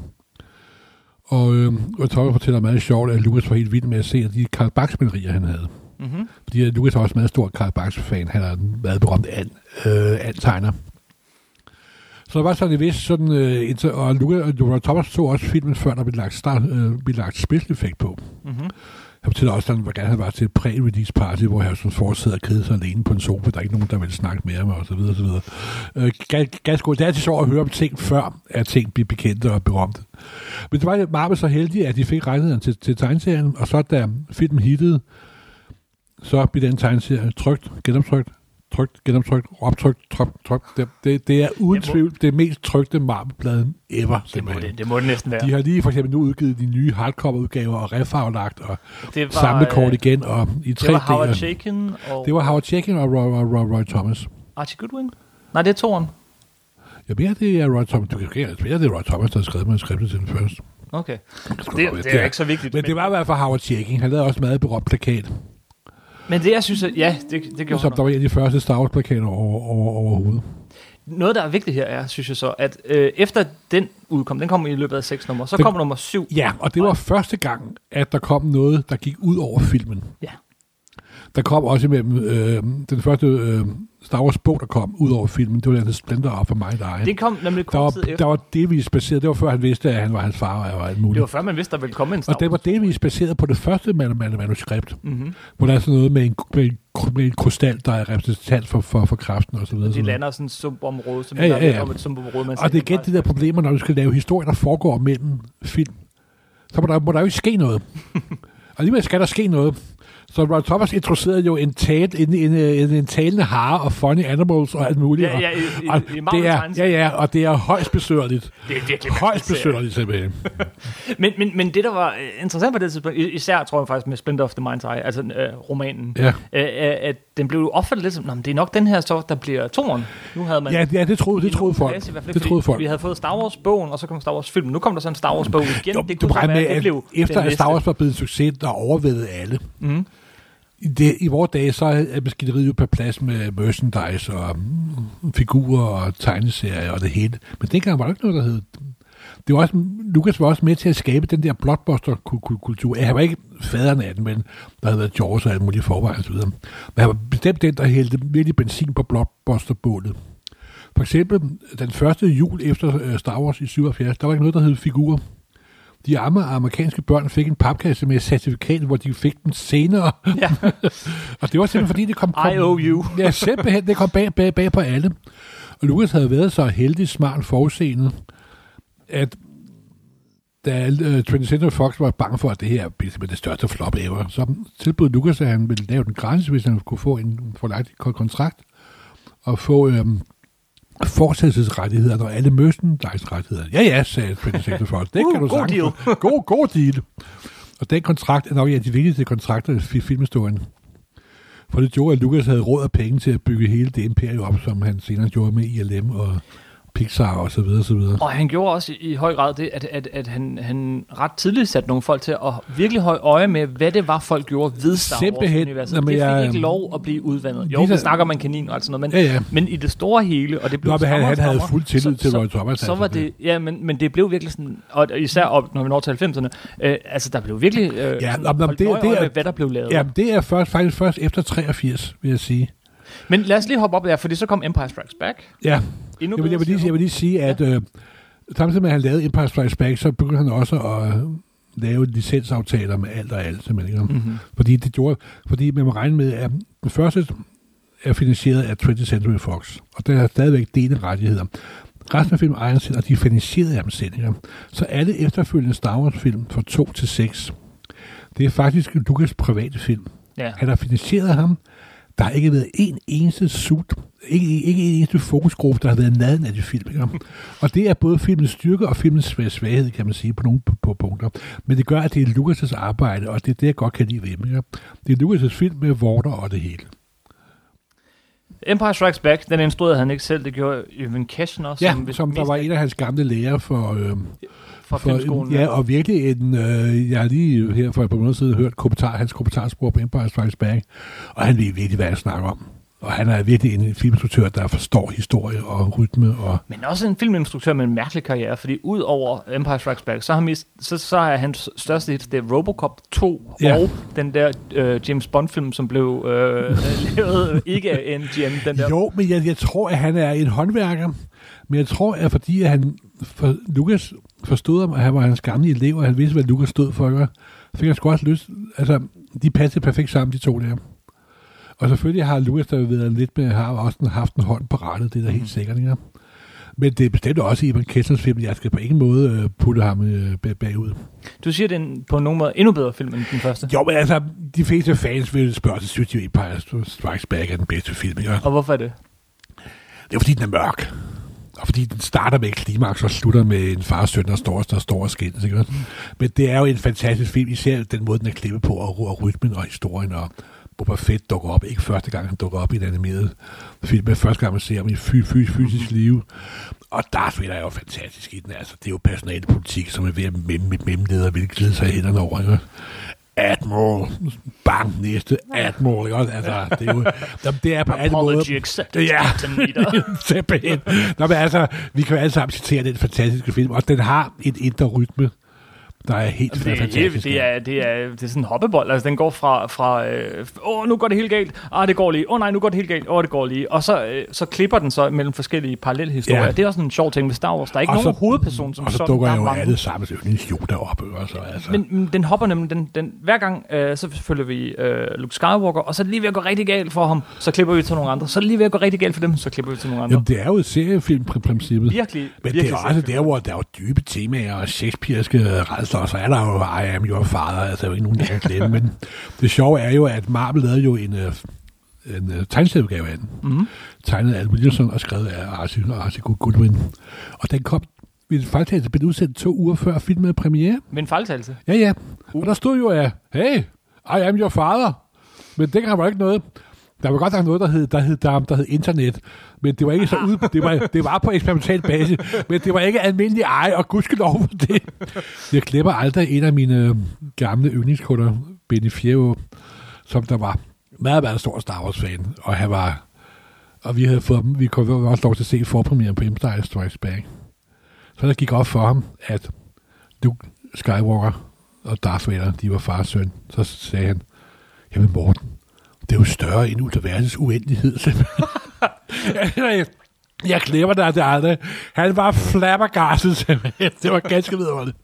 [SPEAKER 2] Og øh, og Thomas fortæller meget sjovt, at Lucas var helt vild med at se de Karl Barks-malerier, han havde.
[SPEAKER 1] Mm-hmm.
[SPEAKER 2] Fordi Lucas er også meget stor Karl Barks-fan. Han er en meget berømt and, øh, and-tegner. Så der var sådan en vis sådan, øh, inter- og Lucas og Thomas så også filmen, før der blev lagt, start, øh, blev lagt special effect på.
[SPEAKER 1] Mm-hmm.
[SPEAKER 2] Han fortæller også, at han, gerne var til et pre-release party, hvor Harrison Ford sidder og keder sig alene på en sofa. Der er ikke nogen, der vil snakke mere med, og så videre, og så videre. Øh, gas- gas- det er altid sjovt at høre om ting, før at ting bliver bekendte og berømte. Men det var Marvel så heldig, at de fik rettigheden til, til tegneserien, og så da filmen hittede, så blev den tegneserie trygt, genoptrykt, trykt, genoptrykt, optrykt, trykt, trykt. Det, det, det er uden
[SPEAKER 1] Det må-
[SPEAKER 2] tvivl det mest trykte Marvel-bladen ever.
[SPEAKER 1] Det, må det, det må det næsten være.
[SPEAKER 2] De har lige for eksempel nu udgivet de nye hardcover-udgaver og refarvelagt og
[SPEAKER 1] det var,
[SPEAKER 2] samlekort
[SPEAKER 1] øh,
[SPEAKER 2] igen og i
[SPEAKER 1] Det
[SPEAKER 2] tre
[SPEAKER 1] var Howard. Chaykin og
[SPEAKER 2] Det var Howard Chaykin og Roy, Roy, Roy, Roy Thomas.
[SPEAKER 1] Archie Goodwin. Nej, det er toren.
[SPEAKER 2] Jeg mener, det er Roy Thomas. Du kan ikke det er Roy Thomas, der har skrevet manuskriptet til den først.
[SPEAKER 1] Okay.
[SPEAKER 2] Det,
[SPEAKER 1] Det, det er ikke så vigtigt.
[SPEAKER 2] Men det var i hvert fald Howard Chaykin. Han lavede også meget berømt plakat,
[SPEAKER 1] men det, jeg synes, at, ja, det, det gjorde
[SPEAKER 2] som der var en af de første Star Wars-plakater over, over, overhovedet.
[SPEAKER 1] Noget, der er vigtigt her, er, synes jeg så, at øh, efter den udkom, den kom i løbet af seks numre, så
[SPEAKER 2] Den-
[SPEAKER 1] kommer nummer syv.
[SPEAKER 2] Ja, og det var første gang, at der kom noget, der gik ud over filmen.
[SPEAKER 1] Ja.
[SPEAKER 2] Der kom også imellem øh, den første øh, Star Wars-bog, der kom ud over filmen. Det var den Splendor of My Die.
[SPEAKER 1] Det kom nemlig
[SPEAKER 2] der,
[SPEAKER 1] kort
[SPEAKER 2] var,
[SPEAKER 1] tid efter.
[SPEAKER 2] der var delvis baseret, det var før han vidste, at han var hans far og alt muligt.
[SPEAKER 1] Det var før, man vidste, der ville komme en Star
[SPEAKER 2] Og det var delvis baseret på det første man- man- manuskript,
[SPEAKER 1] Mm-hmm.
[SPEAKER 2] hvor der er sådan noget med en, med en, med en krystal, der er repræsentant for, for, for kraften og så videre.
[SPEAKER 1] De lander sådan et sumpområde, som
[SPEAKER 2] Ja, ja, ja.
[SPEAKER 1] om et sumpområde. Man
[SPEAKER 2] Og det er igen de der problemer, når du skal lave historier, der foregår mellem film. Så må der, må der jo ikke ske noget. og alligevel skal der ske noget. Så Roy Thomas introducerede jo en, tal, en, en, en, en talende hare og funny animals og alt muligt.
[SPEAKER 1] Ja, ja, i, i,
[SPEAKER 2] og,
[SPEAKER 1] i Marvel
[SPEAKER 2] det er, ja, ja, og det er højst besøgerligt.
[SPEAKER 1] Det er virkelig
[SPEAKER 2] Højst besøgerligt simpelthen.
[SPEAKER 1] Men, men, men det, der var øh, interessant på det tidspunkt, i- især tror jeg faktisk med Splinter of the Mind's Eye, altså øh, romanen,
[SPEAKER 2] Ja.
[SPEAKER 1] øh, øh, at den blev jo opfattet lidt som, "Nå, men det er nok den her så, der bliver toren. Nu havde man
[SPEAKER 2] Ja, ja det troede, det
[SPEAKER 1] i
[SPEAKER 2] troede folk.
[SPEAKER 1] i fald,
[SPEAKER 2] Det troede folk.
[SPEAKER 1] Vi havde fået Star Wars-bogen, og så kom Star Wars-filmen. Nu kom der så en Star Wars-bog igen.
[SPEAKER 2] Jo,
[SPEAKER 1] det
[SPEAKER 2] du
[SPEAKER 1] kunne være,
[SPEAKER 2] med,
[SPEAKER 1] det
[SPEAKER 2] at
[SPEAKER 1] blev
[SPEAKER 2] efter at Star. Wars var blevet en succes, der overvældede alle.
[SPEAKER 1] Mhm.
[SPEAKER 2] I, det, I vores dage, så er maskineriet jo på plads med merchandise og mm, figurer og tegneserier og det hele. Men dengang var der ikke noget, der hed... Det var også, Lukas var også med til at skabe den der blockbuster-kultur. Han var ikke faderen af den, men der havde været George og alt muligt forvejen osv. Men han var bestemt den, der hældte virkelig benzin på blockbuster-bålet. For eksempel, den første jul efter øh, Star Wars i 77, der var ikke noget, der hed figurer. De arme amerikanske børn fik en papkasse med et certifikat, hvor de fik den senere.
[SPEAKER 1] Ja.
[SPEAKER 2] Og det var simpelthen fordi, det kom... kom
[SPEAKER 1] IOU.
[SPEAKER 2] Ja, simpelthen, det kom bag, bag, bag på alle. Og Lucas havde været så heldig, smart, forudseende, at da uh, 20th Century Fox var bange for, at det her blev det største flop ever, så tilbød Lucas, at han ville lave den gratis, hvis han kunne få en forlagt kontrakt, og få øhm, fortsættelsesrettigheder og alle merchandise-rettigheder. Ja, ja, sagde 20th Century Fox. Det
[SPEAKER 1] Uh,
[SPEAKER 2] kan du
[SPEAKER 1] god
[SPEAKER 2] sagtens
[SPEAKER 1] deal.
[SPEAKER 2] God, god deal. Og den kontrakt er nok en af de vigtigste kontrakter i filmhistorien. For det gjorde, at Lucas havde råd og penge til at bygge hele det imperium op, som han senere gjorde med ILM og Pixar og så videre, så videre.
[SPEAKER 1] Og han gjorde også i, i høj grad det, at, at, at han, han ret tidligt satte nogle folk til at virkelig holde øje med, hvad det var, folk gjorde ved Star. Wars-universet. Det fik
[SPEAKER 2] jeg-
[SPEAKER 1] ikke lov at blive udvandet. Jo, vi snakker om en kanin og alt sådan noget, men,
[SPEAKER 2] Ja, ja.
[SPEAKER 1] men i det store hele, og det blev
[SPEAKER 2] Nå, han, han
[SPEAKER 1] og
[SPEAKER 2] havde fuld tillid
[SPEAKER 1] så-
[SPEAKER 2] til Roy Thomas.
[SPEAKER 1] Så var det, ja, men, men det blev virkelig sådan, og især op, når vi når til 90'erne, øh, altså der blev virkelig øh,
[SPEAKER 2] Ja,
[SPEAKER 1] sådan,
[SPEAKER 2] nå, men
[SPEAKER 1] holdt
[SPEAKER 2] det- det er-
[SPEAKER 1] med, hvad der blev lavet.
[SPEAKER 2] Ja, det er først, faktisk først efter 83, vil jeg sige.
[SPEAKER 1] Men lad os lige hoppe op der, fordi så kom Empire Strikes Back.
[SPEAKER 2] Ja,
[SPEAKER 1] Endnu
[SPEAKER 2] jeg vil, jeg vil, lige, jeg vil lige sige, at øh, samtidig med, at han lavede Empire Strikes Back, så begyndte han også at øh, lave licensaftaler med alt og alt, simpelthen. ikke?
[SPEAKER 1] Mm-hmm.
[SPEAKER 2] Fordi det gjorde, fordi man må regne med, at den første er finansieret af 20th Century Fox, og der er stadigvæk dele rettigheder. Resten af filmen ejer selv, og de er finansieret af dem. Ikke? Så alle efterfølgende Star Wars-film fra 2 til 6, det er faktisk Lucas private film.
[SPEAKER 1] Ja.
[SPEAKER 2] Han har finansieret ham. Der har ikke været en eneste suit, ikke, ikke en eneste fokusgruppe, der har været naden af de film. Ikke? Og det er både filmens styrke og filmens svag- svaghed, kan man sige, på nogle på, punkter. Men det gør, at det er Lucas' arbejde, og det er det, jeg godt kan lide ved ham. Ikke? Det er Lucas' film med vorter og det hele.
[SPEAKER 1] Empire Strikes Back, den instruerede han ikke selv, det gjorde Evan Keshner,
[SPEAKER 2] Ja,
[SPEAKER 1] som,
[SPEAKER 2] som der var en af hans gamle lærer for... Øh,
[SPEAKER 1] fra filmskolen.
[SPEAKER 2] ja, og virkelig en, øh, jeg har lige her for et par måneder siden hørt kommentar, hans kommentarspor på Empire Strikes Back, og han ved virkelig, hvad han snakker om. Og han er virkelig en filminstruktør, der forstår historie og rytme. Og,
[SPEAKER 1] Men også en filminstruktør med en mærkelig karriere, fordi ud over Empire Strikes Back, så, har mist, så, så er hans største hit, det er Robocop 2,
[SPEAKER 2] Ja.
[SPEAKER 1] og den der øh, James Bond-film, som blev øh, lavet ikke af MGM, den der.
[SPEAKER 2] jo, men jeg, jeg tror, at han er en håndværker. Men jeg tror, at fordi at han, for Lukas forstod ham, at han var hans gamle elev, og han vidste, hvad Lukas stod for, ikke? fik han sgu også lyst. Altså, de passede perfekt sammen, de to der. Og selvfølgelig har Lukas der været lidt med, har også haft en hånd på rettet, det er da helt sikkert, ikke? Men det er bestemt også Ivan Kessels film. Jeg skal på ingen måde øh, putte ham øh, bag- bagud.
[SPEAKER 1] Du siger, det er en, på nogen måde endnu bedre film end den første.
[SPEAKER 2] Jo, men altså, de fleste fans vil spørge sig, synes de, Empire Strikes Back er den bedste film, ikke?
[SPEAKER 1] Og hvorfor er det?
[SPEAKER 2] Det er fordi, den er mørk. Og fordi den starter med et klimaks og slutter med en far og søn, der står, der står og skændes. Ikke? Men det er jo en fantastisk film, især den måde, den er klippet på, og, og rytmen og historien, og Boba Fett dukker op. Ikke første gang, han dukker op i en animeret film, men første gang, man ser ham i fy, fy, fysisk liv. Og Darth Vader er jo fantastisk i den. Altså, det er jo personalpolitik, som er ved at memme og vil glide sig hænderne over. Ikke? Admiral, bang, næste Admiral, ikke? også? Altså, det er jo, det er på alle måder.
[SPEAKER 1] Apology accepted,
[SPEAKER 2] Ja.
[SPEAKER 1] Captain.
[SPEAKER 2] Nå, men altså, vi kan jo alle sammen citere den fantastiske film, og den har et indre rytme, der er helt
[SPEAKER 1] Det er,
[SPEAKER 2] fantastisk.
[SPEAKER 1] det, er, det, er, det er sådan en hoppebold. Altså, den går fra, fra øh, åh, nu går det helt galt. Ah, det går lige. Åh oh, nej, nu går det helt galt. Åh, oh, det går lige. Og så, øh, så klipper den så mellem forskellige parallelhistorier.
[SPEAKER 2] Ja.
[SPEAKER 1] Det er også en sjov ting med Star Wars. Der er ikke
[SPEAKER 2] Og
[SPEAKER 1] nogen
[SPEAKER 2] så-
[SPEAKER 1] hovedperson, som
[SPEAKER 2] Og så
[SPEAKER 1] sådan.
[SPEAKER 2] dukker
[SPEAKER 1] Der er
[SPEAKER 2] jo
[SPEAKER 1] mange.
[SPEAKER 2] alle sammen yndlings Yoda op, ikke? og så, altså.
[SPEAKER 1] Men, men den hopper nemlig, den, den, hver gang, øh, så følger vi øh, Luke Skywalker, og så er det lige ved at gå rigtig galt for ham, så klipper vi til nogle andre. Så er det lige ved at gå rigtig galt for dem, så klipper vi til nogle andre.
[SPEAKER 2] Jamen, det er jo et seriefilm-princippet.
[SPEAKER 1] Virkelig,
[SPEAKER 2] Men
[SPEAKER 1] virkelig
[SPEAKER 2] det er også der, hvor der er jo dybe temaer og shakespearske redsler, og så er der jo I am your father, altså jo ikke nogen, der kan glemme. Men det sjove er jo, at Marvel lavede jo en, øh, en uh, tegneserieudgave af den.
[SPEAKER 1] Mhm.
[SPEAKER 2] Tegnet af Al Williamson og skrevet af Archie, Archie Goodwin. Og den kom ved fejltagelse blev udsendt to uger før filmen premiere.
[SPEAKER 1] Med en fejltagelse.
[SPEAKER 2] Ja, ja. Og der stod jo, at hey, I am your father. Men dengang var der ikke noget. Der var godt nok noget, der hed, der hed, der, der hed internet, men det var ikke så ud, det var, det var på eksperimental basis, men det var ikke almindelig ej, og gudskelov for det. Jeg glemmer aldrig en af mine gamle yndlingskunder, Benny Fjerro, som der var meget, meget stor Star Wars-fan, og han var, og vi havde fået dem, vi kunne også lov til at se forpremieren på Empire Strikes Back. Så der gik op for ham, at Luke Skywalker og Darth Vader, de var far og søn. Så sagde han, jamen Morten, det er jo større end universets uendelighed. jeg, jeg glemmer dig det aldrig. Han var flabbergastet, simpelthen. Det var ganske vidunderligt.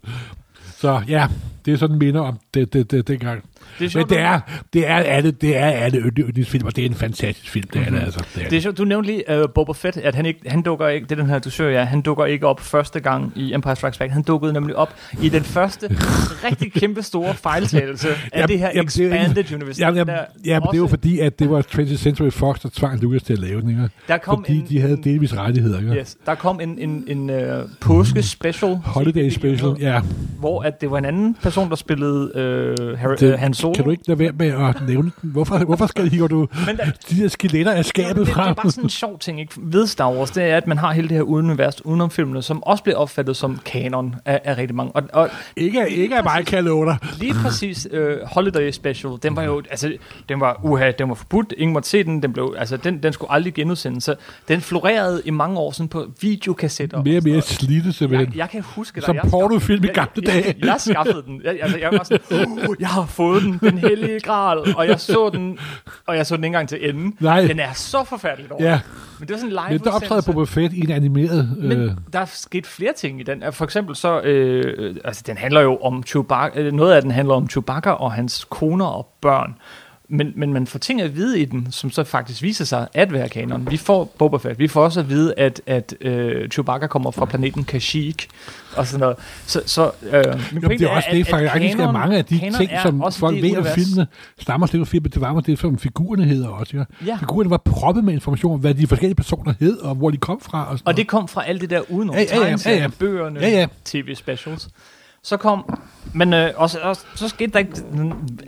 [SPEAKER 2] Så ja, det er sådan minder om det, det, det, dengang.
[SPEAKER 1] Det er
[SPEAKER 2] Men
[SPEAKER 1] sjovt,
[SPEAKER 2] det
[SPEAKER 1] du-
[SPEAKER 2] er, det er alle, det er alle yndlingsfilm, og det er en fantastisk film, det er det altså. Det er
[SPEAKER 1] Det er sjovt, du nævnte lige uh, Boba Fett, at han, ikke, han dukker ikke, det er den her, du søger, ja, han dukker ikke op første gang i Empire Strikes Back. Han dukkede nemlig op i den første rigtig kæmpe store fejltagelse af
[SPEAKER 2] Jamen,
[SPEAKER 1] det her
[SPEAKER 2] jamen, det
[SPEAKER 1] Expanded Universe.
[SPEAKER 2] Jamen, jamen, jamen, det er jo fordi, at det var 20th Century Fox, der tvang Lucas til at lave den, ikke?
[SPEAKER 1] Der kom
[SPEAKER 2] Fordi
[SPEAKER 1] en,
[SPEAKER 2] de havde delvis rettigheder, ikke?
[SPEAKER 1] Yes, der kom en, en, en uh, påske-special,
[SPEAKER 2] Holiday Special, ja.
[SPEAKER 1] hvor at det var en anden person, der spillede uh, Harry,
[SPEAKER 2] Det,
[SPEAKER 1] uh, Han Solo.
[SPEAKER 2] Kan du ikke lade være med at nævne den? Hvorfor, hvorfor skal hiver du
[SPEAKER 1] Men der,
[SPEAKER 2] de der skeletter af
[SPEAKER 1] det,
[SPEAKER 2] skabet
[SPEAKER 1] det, det
[SPEAKER 2] fra?
[SPEAKER 1] er bare sådan en sjov ting ikke? ved Star Wars, det er, at man har hele det her univers udenom filmene, som også bliver opfattet som kanon af, af rigtig mange. Og, og
[SPEAKER 2] Ikke, ikke af mig, kan jeg love dig.
[SPEAKER 1] Lige præcis uh, Holiday Special, den var jo, altså, den var, uha, den var forbudt, ingen måtte se den, den, blev, altså, den, den skulle aldrig genudsendes, så den florerede i mange år sådan på videokassetter.
[SPEAKER 2] Mere og mere slidte
[SPEAKER 1] jeg,
[SPEAKER 2] simpelthen.
[SPEAKER 1] jeg kan huske det.
[SPEAKER 2] Som
[SPEAKER 1] jeg
[SPEAKER 2] pornofilm i
[SPEAKER 1] jeg-
[SPEAKER 2] gamle
[SPEAKER 1] jeg,
[SPEAKER 2] dage.
[SPEAKER 1] Jeg, jeg skaffede den. Jeg, altså, jeg var sådan, uh, jeg har fået den, den hellige gral, og jeg så den, og jeg så den ikke engang til enden.
[SPEAKER 2] Nej.
[SPEAKER 1] Den er så forfærdeligt over.
[SPEAKER 2] Ja,
[SPEAKER 1] Men det var sådan en live
[SPEAKER 2] men der optræder Boba Fett i en animeret...
[SPEAKER 1] men
[SPEAKER 2] Øh,
[SPEAKER 1] der er sket flere ting i den. For eksempel så, øh, øh, altså den handler jo om Chewbacca, øh, noget af den handler om Chewbacca og hans koner og børn. Men, men man får ting at vide i den, som så faktisk viser sig at være kanon. Vi får Boba Fett, vi får også at vide, at, at øh, Chewbacca kommer fra planeten Kashyyyk og sådan noget. Så, så øh, pointe
[SPEAKER 2] det er også det,
[SPEAKER 1] at- at
[SPEAKER 2] faktisk er
[SPEAKER 1] kanon-
[SPEAKER 2] mange af de ting,
[SPEAKER 1] er
[SPEAKER 2] som folk ved om filmene, stammer slet fra. Det var det, som figurerne hedder også. Ja.
[SPEAKER 1] Ja.
[SPEAKER 2] Figurerne var proppet med information om, hvad de forskellige personer hed, og hvor de kom fra. Og, sådan
[SPEAKER 1] Og det kom fra alt det der udenom.
[SPEAKER 2] Ja, ja, ja, ja, ja.
[SPEAKER 1] bøgerne,
[SPEAKER 2] Ja, ja.
[SPEAKER 1] tv-specials. Så kom... Men øh, også, også, så skete der ikke...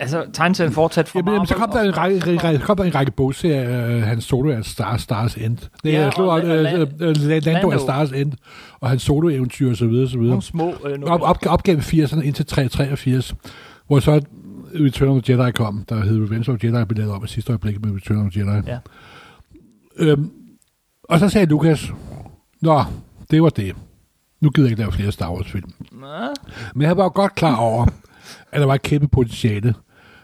[SPEAKER 1] Altså, tegneserien fortsat fra
[SPEAKER 2] Jamen, jamen, så kom der
[SPEAKER 1] Marvel,
[SPEAKER 2] en række, række, kom der en række bogserier, øh, hans solo er Star, Stars End. Det
[SPEAKER 1] Ja,
[SPEAKER 2] er slå,
[SPEAKER 1] og
[SPEAKER 2] øh, øh, Lando er. Stars End, og hans solo-eventyr og så videre, så videre.
[SPEAKER 1] Nogle små... Øh,
[SPEAKER 2] Op, op, op gennem 80'erne indtil 383, hvor så Return of the Jedi kom, der hed Revenge of the Jedi, blev lavet om i sidste øjeblik med Return of the Jedi.
[SPEAKER 1] Ja.
[SPEAKER 2] Øhm, og så sagde Lucas, Nå, det var det. Nu gider jeg ikke lave flere Star Wars-film.
[SPEAKER 1] Nå,
[SPEAKER 2] Men jeg var godt klar over, at der var et kæmpe potentiale.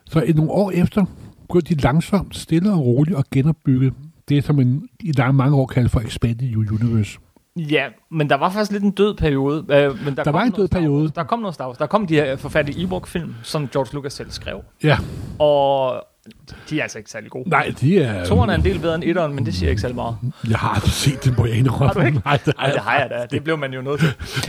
[SPEAKER 2] Så i nogle år efter, begyndte de langsomt, stille og roligt at genopbygge det, som man i lange mange år kaldte for Expanded Universe.
[SPEAKER 1] Ja, men der var faktisk lidt en død periode. Øh, men der,
[SPEAKER 2] Der
[SPEAKER 1] kom
[SPEAKER 2] var en død periode.
[SPEAKER 1] Der kom noget Star Wars. Der kom de her forfærdelige Ewok-film, som George Lucas selv skrev.
[SPEAKER 2] Ja,
[SPEAKER 1] Og de er altså ikke særlig gode.
[SPEAKER 2] nej, de er...
[SPEAKER 1] Toren er en del bedre end etteren, men det siger ikke særlig meget.
[SPEAKER 2] Jeg har aldrig set dem på en
[SPEAKER 1] Har du ikke?
[SPEAKER 2] Nej, det
[SPEAKER 1] Ej, det har jeg da. Det blev man jo nødt til.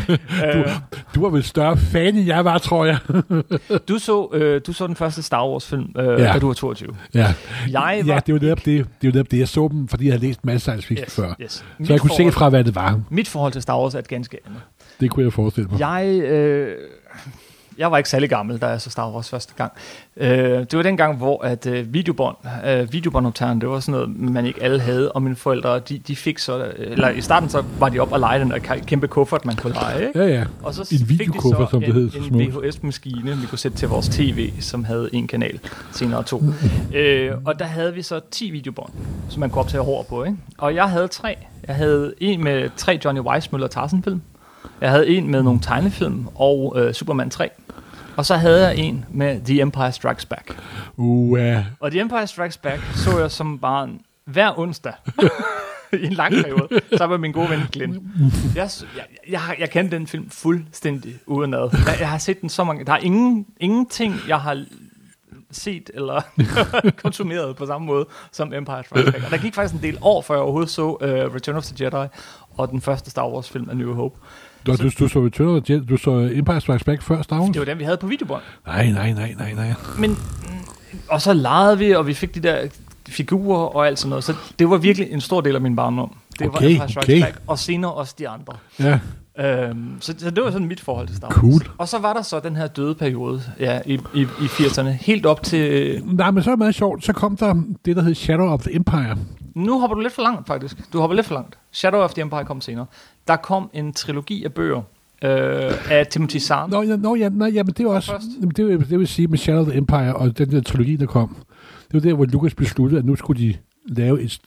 [SPEAKER 1] øh,
[SPEAKER 2] Du var vel større fan, end jeg var, tror jeg.
[SPEAKER 1] du, så, øh, du så den første Star Wars-film, øh,
[SPEAKER 2] Ja.
[SPEAKER 1] da du var 22.
[SPEAKER 2] Ja,
[SPEAKER 1] Jeg var...
[SPEAKER 2] ja det var netop det. Det var netop det. Jeg så dem, fordi jeg havde læst masser af science fiction
[SPEAKER 1] yes,
[SPEAKER 2] før.
[SPEAKER 1] yes.
[SPEAKER 2] Så
[SPEAKER 1] Mit
[SPEAKER 2] jeg kunne se
[SPEAKER 1] forhold-
[SPEAKER 2] fra, hvad det var.
[SPEAKER 1] Mit forhold til Star Wars er et ganske andet.
[SPEAKER 2] Det kunne jeg forestille mig.
[SPEAKER 1] Jeg, øh, jeg var ikke særlig gammel, da jeg så Star Wars første gang. Øh, det var den gang, hvor at øh, videobånd, øh, videobåndoptageren, det var sådan noget, man ikke alle havde, og mine forældre, de, de fik så, eller i starten så var de op og lege den der kæmpe kuffert, man kunne lege, ikke?
[SPEAKER 2] Ja, ja.
[SPEAKER 1] Og så
[SPEAKER 2] En videokuffert, som det
[SPEAKER 1] en,
[SPEAKER 2] hed så
[SPEAKER 1] en
[SPEAKER 2] smukt.
[SPEAKER 1] VHS-maskine, vi kunne sætte til vores tv, som havde en kanal, senere to. øh, og der havde vi så 10 videobånd, som man kunne optage over på. Ikke? Og jeg havde tre. Jeg havde en med tre Johnny Weissmuller Tarzan-film. Jeg havde en med nogle tegnefilm og øh, Superman 3. Og så havde jeg en med The Empire Strikes Back.
[SPEAKER 2] Uh, uh,
[SPEAKER 1] Og The Empire Strikes Back så jeg som barn hver onsdag. I en lang periode. Så var min gode ven Glenn. Jeg, jeg, jeg, jeg kendte den film fuldstændig udenad. Jeg, jeg har set den så mange... Der er ingen, ingenting, jeg har set eller konsumeret på samme måde som Empire Strikes Back. Og der gik faktisk en del år, før jeg overhovedet så uh, Return of the Jedi og den første Star Wars film af New Hope.
[SPEAKER 2] Du, du, du så Return of the Jedi, du så Empire Strikes Back før Star Wars?
[SPEAKER 1] Det var den, vi havde på videobånd.
[SPEAKER 2] Nej, nej, nej, nej, nej.
[SPEAKER 1] Men, og så legede vi, og vi fik de der figurer og alt sådan noget. Så det var virkelig en stor del af min barndom. Det var
[SPEAKER 2] Okay,
[SPEAKER 1] Empire Strikes
[SPEAKER 2] okay.
[SPEAKER 1] Back, og senere også de andre.
[SPEAKER 2] Ja,
[SPEAKER 1] Øhm, så, så det var sådan mit forhold til Star Wars.
[SPEAKER 2] Cool.
[SPEAKER 1] Og så var der så den her døde periode ja, i, i, i 80'erne, helt op til...
[SPEAKER 2] nej, men så er det meget sjovt. Så kom der det, der hed Shadow of the Empire.
[SPEAKER 1] Nu hopper du lidt for langt, faktisk. Du hopper lidt for langt. Shadow of the Empire kom senere. Der kom en trilogi af bøger øh, af Timothy Zahn.
[SPEAKER 2] Nå, ja, nå, ja, nej, ja, men det var også, jamen, det, vil, det vil sige med Shadow of the Empire og den der trilogi, der kom. Det var der, hvor Lucas besluttede, at nu skulle de lave et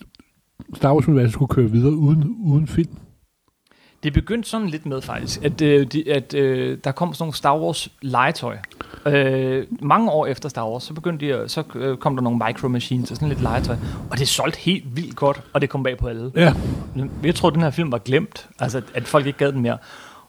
[SPEAKER 2] Star Wars-univers, der skulle køre videre uden, uden film.
[SPEAKER 1] Det begyndte sådan lidt med faktisk, at, øh, de, at øh, der kom sådan nogle Star Wars legetøj. Øh, mange år efter Star Wars, så begyndte de, at- så øh, kom der nogle micro machines og sådan lidt legetøj. Og det solgte helt vildt godt, og det kom bag på alle.
[SPEAKER 2] Ja,
[SPEAKER 1] Jeg troede, den her film var glemt, altså at folk ikke gad den mere.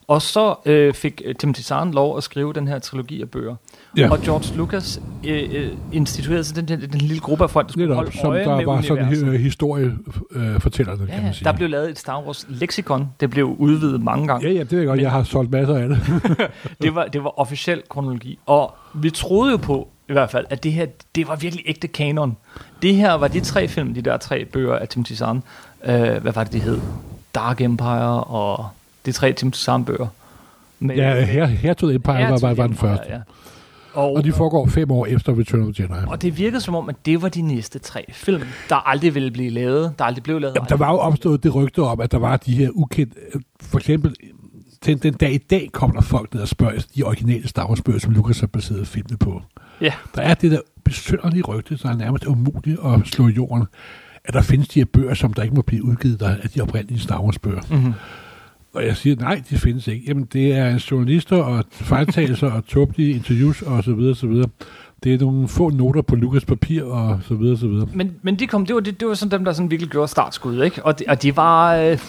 [SPEAKER 1] Og så øh, fik øh, Timothy Zahn lov at skrive den her trilogi af bøger.
[SPEAKER 2] Ja.
[SPEAKER 1] Og George Lucas øh, øh, instituerede så den, den, den lille gruppe af folk, der skulle
[SPEAKER 2] Netop,
[SPEAKER 1] holde
[SPEAKER 2] som
[SPEAKER 1] øje
[SPEAKER 2] der
[SPEAKER 1] med
[SPEAKER 2] var sådan
[SPEAKER 1] universet.
[SPEAKER 2] øh, historiefortællerne,
[SPEAKER 1] Ja,
[SPEAKER 2] kan man sige.
[SPEAKER 1] der blev lavet et Star Wars leksikon. Det blev udvidet mange gange.
[SPEAKER 2] Ja, ja, det er godt. Jeg har solgt masser af det.
[SPEAKER 1] Det var, det var officiel kronologi. Og vi troede jo på, i hvert fald, at det her, det var virkelig ægte kanon. Det her var de tre film, de der tre bøger af Timothy Zahn. Øh, hvad var det, de hed? Dark Empire og de tre Timothy Zahn bøger.
[SPEAKER 2] Ja, her, Hertog Empire var, var, var den
[SPEAKER 1] Empire,
[SPEAKER 2] første.
[SPEAKER 1] Ja. Og,
[SPEAKER 2] Og de foregår fem år efter Return of the Jedi.
[SPEAKER 1] og det virkede som om, at det var de næste tre film, der aldrig ville blive lavet, der aldrig blev lavet.
[SPEAKER 2] Jamen, der var jo opstået det rygte om, at der var de her ukendte... For eksempel, til den dag i dag kommer der folk ned og spørger de originale Star Wars bøger, som Lucas har baseret filmene på.
[SPEAKER 1] Ja,
[SPEAKER 2] Der er det der besynderlige rygte, der er nærmest umuligt at slå i jorden, at der findes de her bøger, som der ikke må blive udgivet der af de oprindelige Star Wars bøger.
[SPEAKER 1] mm-hmm.
[SPEAKER 2] Og jeg siger, nej, de findes ikke. Jamen, det er journalister og fejltagelser og tåbelige interviews og så videre, så videre. Det er nogle få noter på Lukas papir og så videre, så videre.
[SPEAKER 1] Men, men de kom, det var, det, det var sådan dem, der sådan virkelig gjorde startskud, ikke? Og de, og de var... Øh,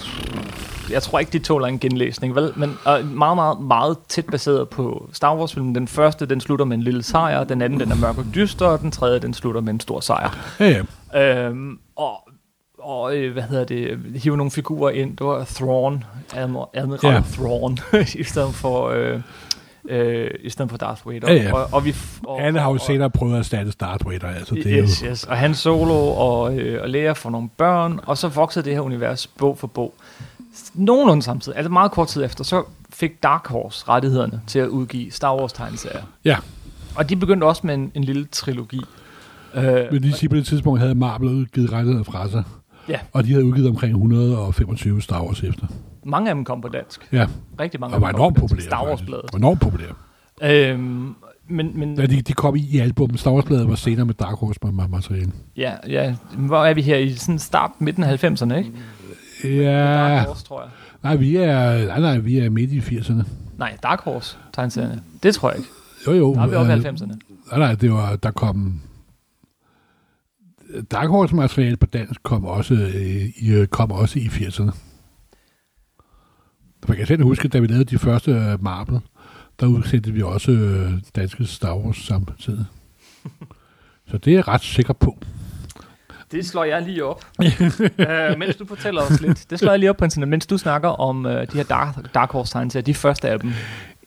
[SPEAKER 1] jeg tror ikke, de tåler en genlæsning, vel? Men øh, meget, meget, meget tæt baseret på Star Wars-filmen. Den første, den slutter med en lille sejr. Den anden, den er mørk og dyster. Og den tredje, den slutter med en stor sejr.
[SPEAKER 2] Ja, ja.
[SPEAKER 1] Øhm, og og øh, hvad hedder det, hive nogle figurer ind. Det var Thrawn, Admiral, Admiral
[SPEAKER 2] Ja.
[SPEAKER 1] Thrawn, i stedet for... Øh, øh, i stedet for Darth Vader.
[SPEAKER 2] Ja, ja.
[SPEAKER 1] Og, og vi, og,
[SPEAKER 2] Alle har jo senere prøvet at erstatte Darth Vader, altså det er
[SPEAKER 1] yes,
[SPEAKER 2] jo...
[SPEAKER 1] yes. Og Han Solo og, øh, og Leia får nogle børn, og så voksede det her univers bog for bog. Nogenlunde samtidig, altså meget kort tid efter, så fik Dark Horse rettighederne til at udgive Star Wars tegneserier.
[SPEAKER 2] Ja,
[SPEAKER 1] Og de begyndte også med en, en lille trilogi. Øh,
[SPEAKER 2] men de siger på det tidspunkt havde Marvel udgivet rettigheder fra sig.
[SPEAKER 1] Ja.
[SPEAKER 2] Og de havde udgivet omkring 125 Star Wars efter.
[SPEAKER 1] mange af dem kom på dansk.
[SPEAKER 2] Ja,
[SPEAKER 1] Rigtig mange
[SPEAKER 2] og var
[SPEAKER 1] af dem kom
[SPEAKER 2] enormt populære.
[SPEAKER 1] Star Wars
[SPEAKER 2] faktisk.
[SPEAKER 1] bladet.
[SPEAKER 2] Var enormt populære.
[SPEAKER 1] Øhm, men, men
[SPEAKER 2] Ja, de, de kom i, i albummet. Star Wars bladet var senere med Dark Horse ma- materiale.
[SPEAKER 1] ja, ja, hvor er vi her i sådan start midten af 90'erne, ikke?
[SPEAKER 2] Ja,
[SPEAKER 1] Dark Horse, tror jeg.
[SPEAKER 2] nej, vi er, nej, nej, vi er midt i 80'erne.
[SPEAKER 1] Nej, Dark Horse tegneserierne. Det tror jeg ikke.
[SPEAKER 2] Jo, jo.
[SPEAKER 1] Der er vi oppe i
[SPEAKER 2] øh,
[SPEAKER 1] 90'erne.
[SPEAKER 2] Nej, nej, det var, der kom... Dark Horse materiale på dansk kom også, øh, i, øh, kom også i 80'erne. For jeg kan selv huske, da vi lavede de første øh, Marvel, der udsendte vi også øh, danske Star Wars samtidig. Så det er jeg ret sikker på.
[SPEAKER 1] Det slår jeg lige op. uh, mens du fortæller os lidt. Det slår jeg lige op på internet, mens du snakker om uh, de her Dark, Dark Horse tegneserier, de første af dem.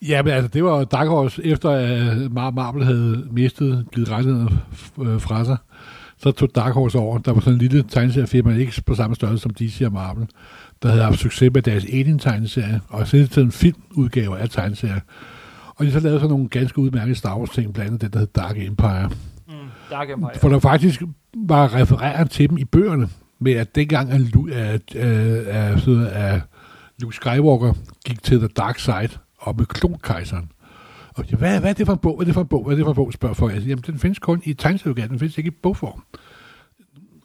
[SPEAKER 2] Ja, men altså, det var Dark Horse, efter at Mar- Marvel havde mistet, givet rettigheder øh, fra sig, så tog Dark Horse over. Der var sådan en lille tegneseriefirma, ikke på samme størrelse som DC og Marvel, der havde haft succes med deres Alien-tegneserie, og så sådan en filmudgave af tegneserier. Og de så lavede sådan nogle ganske udmærkede Star Wars-ting, blandt andet den, der hed Dark Empire.
[SPEAKER 1] Mm, Dark Empire.
[SPEAKER 2] For der faktisk var refereret til dem i bøgerne, med at dengang, at, at, at, at, at Luke Skywalker gik til The Dark Side og med klonkejseren. Og siger, hvad, hvad er det for en bog? Hvad er det for en bog? Hvad er det for en bog? Spørger folk. Jeg siger, jamen, den findes kun i tegneserieudgaven. Den findes ikke i bogform.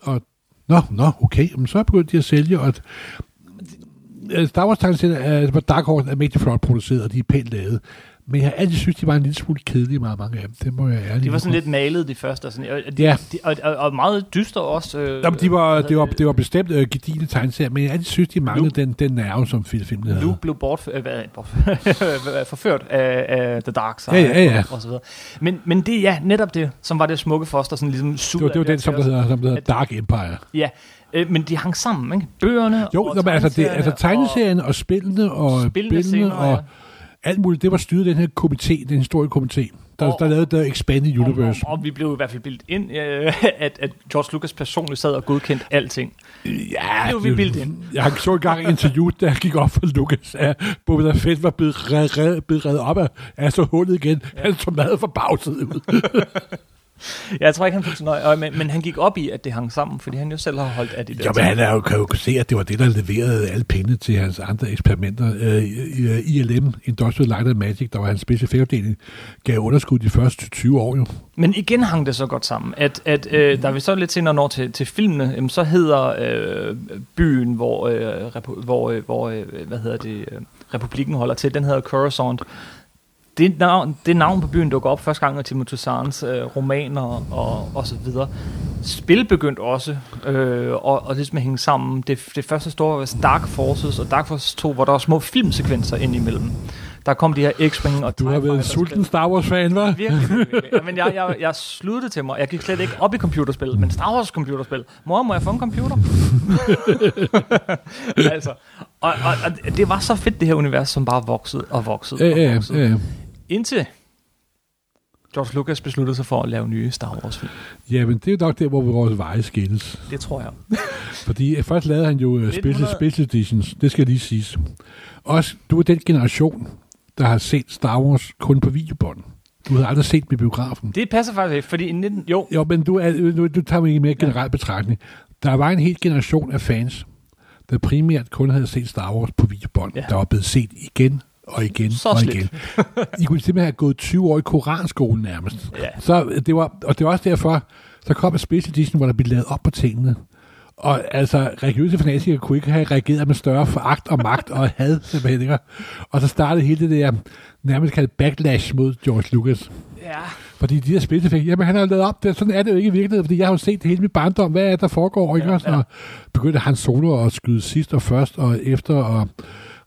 [SPEAKER 2] Og, nå, nå, okay. Jamen, så begyndte de at sælge, og at, øh, Star Wars tegneserier er, altså, Dark Horse er mægtig flot produceret, og de er pænt lavet. Men jeg har altid synes, de var en lille smule kedelige, meget mange af dem. Det må jeg ærligt
[SPEAKER 1] De var sådan lidt malet, de første. Og, sådan, og, de,
[SPEAKER 2] Ja.
[SPEAKER 1] de, og, og, og meget dyster også. Øh,
[SPEAKER 2] Nå, men de var, det, var, det var bestemt øh, gedigne tegneserier, men jeg altid synes, de manglede den, den nerve, som fil- filmen havde.
[SPEAKER 1] Luke blev bort, øh, hvad, bort, forført af, af The Dark Side
[SPEAKER 2] Ja, ja, ja.
[SPEAKER 1] Og, og så videre. Men, men det er ja, netop det, som var det smukke foster, sådan ligesom
[SPEAKER 2] Det var, det var den, som der hedder, som der hedder Dark Empire.
[SPEAKER 1] Ja, øh, men de hang sammen, ikke? Bøgerne
[SPEAKER 2] Jo,
[SPEAKER 1] og
[SPEAKER 2] nå, men altså, det, altså tegneserien og, og spillene og spillene
[SPEAKER 1] scener,
[SPEAKER 2] og
[SPEAKER 1] ja.
[SPEAKER 2] Alt muligt, det var styret den her komité, den historiekomité, der,
[SPEAKER 1] Og-
[SPEAKER 2] der lavede The Expanded Universe.
[SPEAKER 1] Og, og, og vi blev i hvert fald bildt ind, øh, at, at George Lucas personligt sad og godkendte alting.
[SPEAKER 2] Ja,
[SPEAKER 1] blev vi bildt ind.
[SPEAKER 2] Jeg så engang et interview, der gik op for Lucas, at Boba Fett var blevet reddet, red, blevet reddet op af, af så hullet igen. Ja. Han så meget forbavset ud.
[SPEAKER 1] Jeg tror ikke, han fik så nøje, øje med, men han gik op i, at det hang sammen, fordi han jo selv har holdt af de der
[SPEAKER 2] Jamen, han er jo, kan jo se, at det var det, der leverede alle pengene til hans andre eksperimenter. Øh, ILM, Industrial Light and Magic, der var hans specialeffektafdeling, gav underskud de første 20 år jo.
[SPEAKER 1] Men igen hang det så godt sammen, at, at øh, da vi så lidt senere når til, til filmene, jamen, så hedder øh, byen, hvor, øh, repu- hvor, øh, hvor øh, hvad hedder det, øh, republikken holder til, den hedder Coruscant. Det, navn, det navn på byen dukker op første gang, når Timothy Zahns øh, romaner og, og så videre. Spil begyndte også, øh, og, og det med at hænge sammen. Det, det første store var Dark Forces, og Dark Forces 2, hvor der var små filmsekvenser ind imellem. Der kom de her X-Wing og
[SPEAKER 2] Du har været sulten. Star Wars-fan, hva'?
[SPEAKER 1] Virkelig, virkelig. Ja, men jeg, jeg, jeg sluttede til mig. Jeg gik slet ikke op i computerspil, men Star Wars computerspil. Mor, må jeg få en computer? altså, og, og, og, det var så fedt, det her univers, som bare voksede og voksede
[SPEAKER 2] Ja,
[SPEAKER 1] og
[SPEAKER 2] ja,
[SPEAKER 1] voksede.
[SPEAKER 2] ja, ja.
[SPEAKER 1] Indtil George Lucas besluttede sig for at lave nye Star Wars-film.
[SPEAKER 2] Ja, men det er jo nok der, hvor vores veje skilles.
[SPEAKER 1] Det tror jeg.
[SPEAKER 2] Fordi øh, først lavede han jo uh, special,
[SPEAKER 1] 1900
[SPEAKER 2] special editions, det skal lige siges. Også, du er den generation, der har set Star Wars kun på videobånd. Du har aldrig set dem i biografen.
[SPEAKER 1] Det passer faktisk ikke, fordi i 19... Jo,
[SPEAKER 2] Jo, men du, er, nu, du tager mig i en mere generel betragtning. Der var en hel generation af fans, der primært kun havde set Star Wars på videobånd.
[SPEAKER 1] Ja.
[SPEAKER 2] Der var blevet set igen og igen
[SPEAKER 1] Så
[SPEAKER 2] og igen. I kunne simpelthen have gået 20 år i koranskolen nærmest.
[SPEAKER 1] Ja.
[SPEAKER 2] Så det var, og det var også derfor, så kom et special edition, hvor der blev lavet op på tingene. Og altså, religiøse fanatikere kunne ikke have reageret med større foragt og magt og had, simpelthen. Ikke? Og så startede hele det der nærmest kaldt backlash mod George Lucas.
[SPEAKER 1] ja.
[SPEAKER 2] Fordi de her spilseffekter, jamen han har jo lavet op, det, sådan er det jo ikke i virkeligheden, fordi jeg har jo set det hele mit barndom, hvad er der foregår, ikke
[SPEAKER 1] Ja, ja.
[SPEAKER 2] Og begyndte han solo at skyde sidst og først og efter, og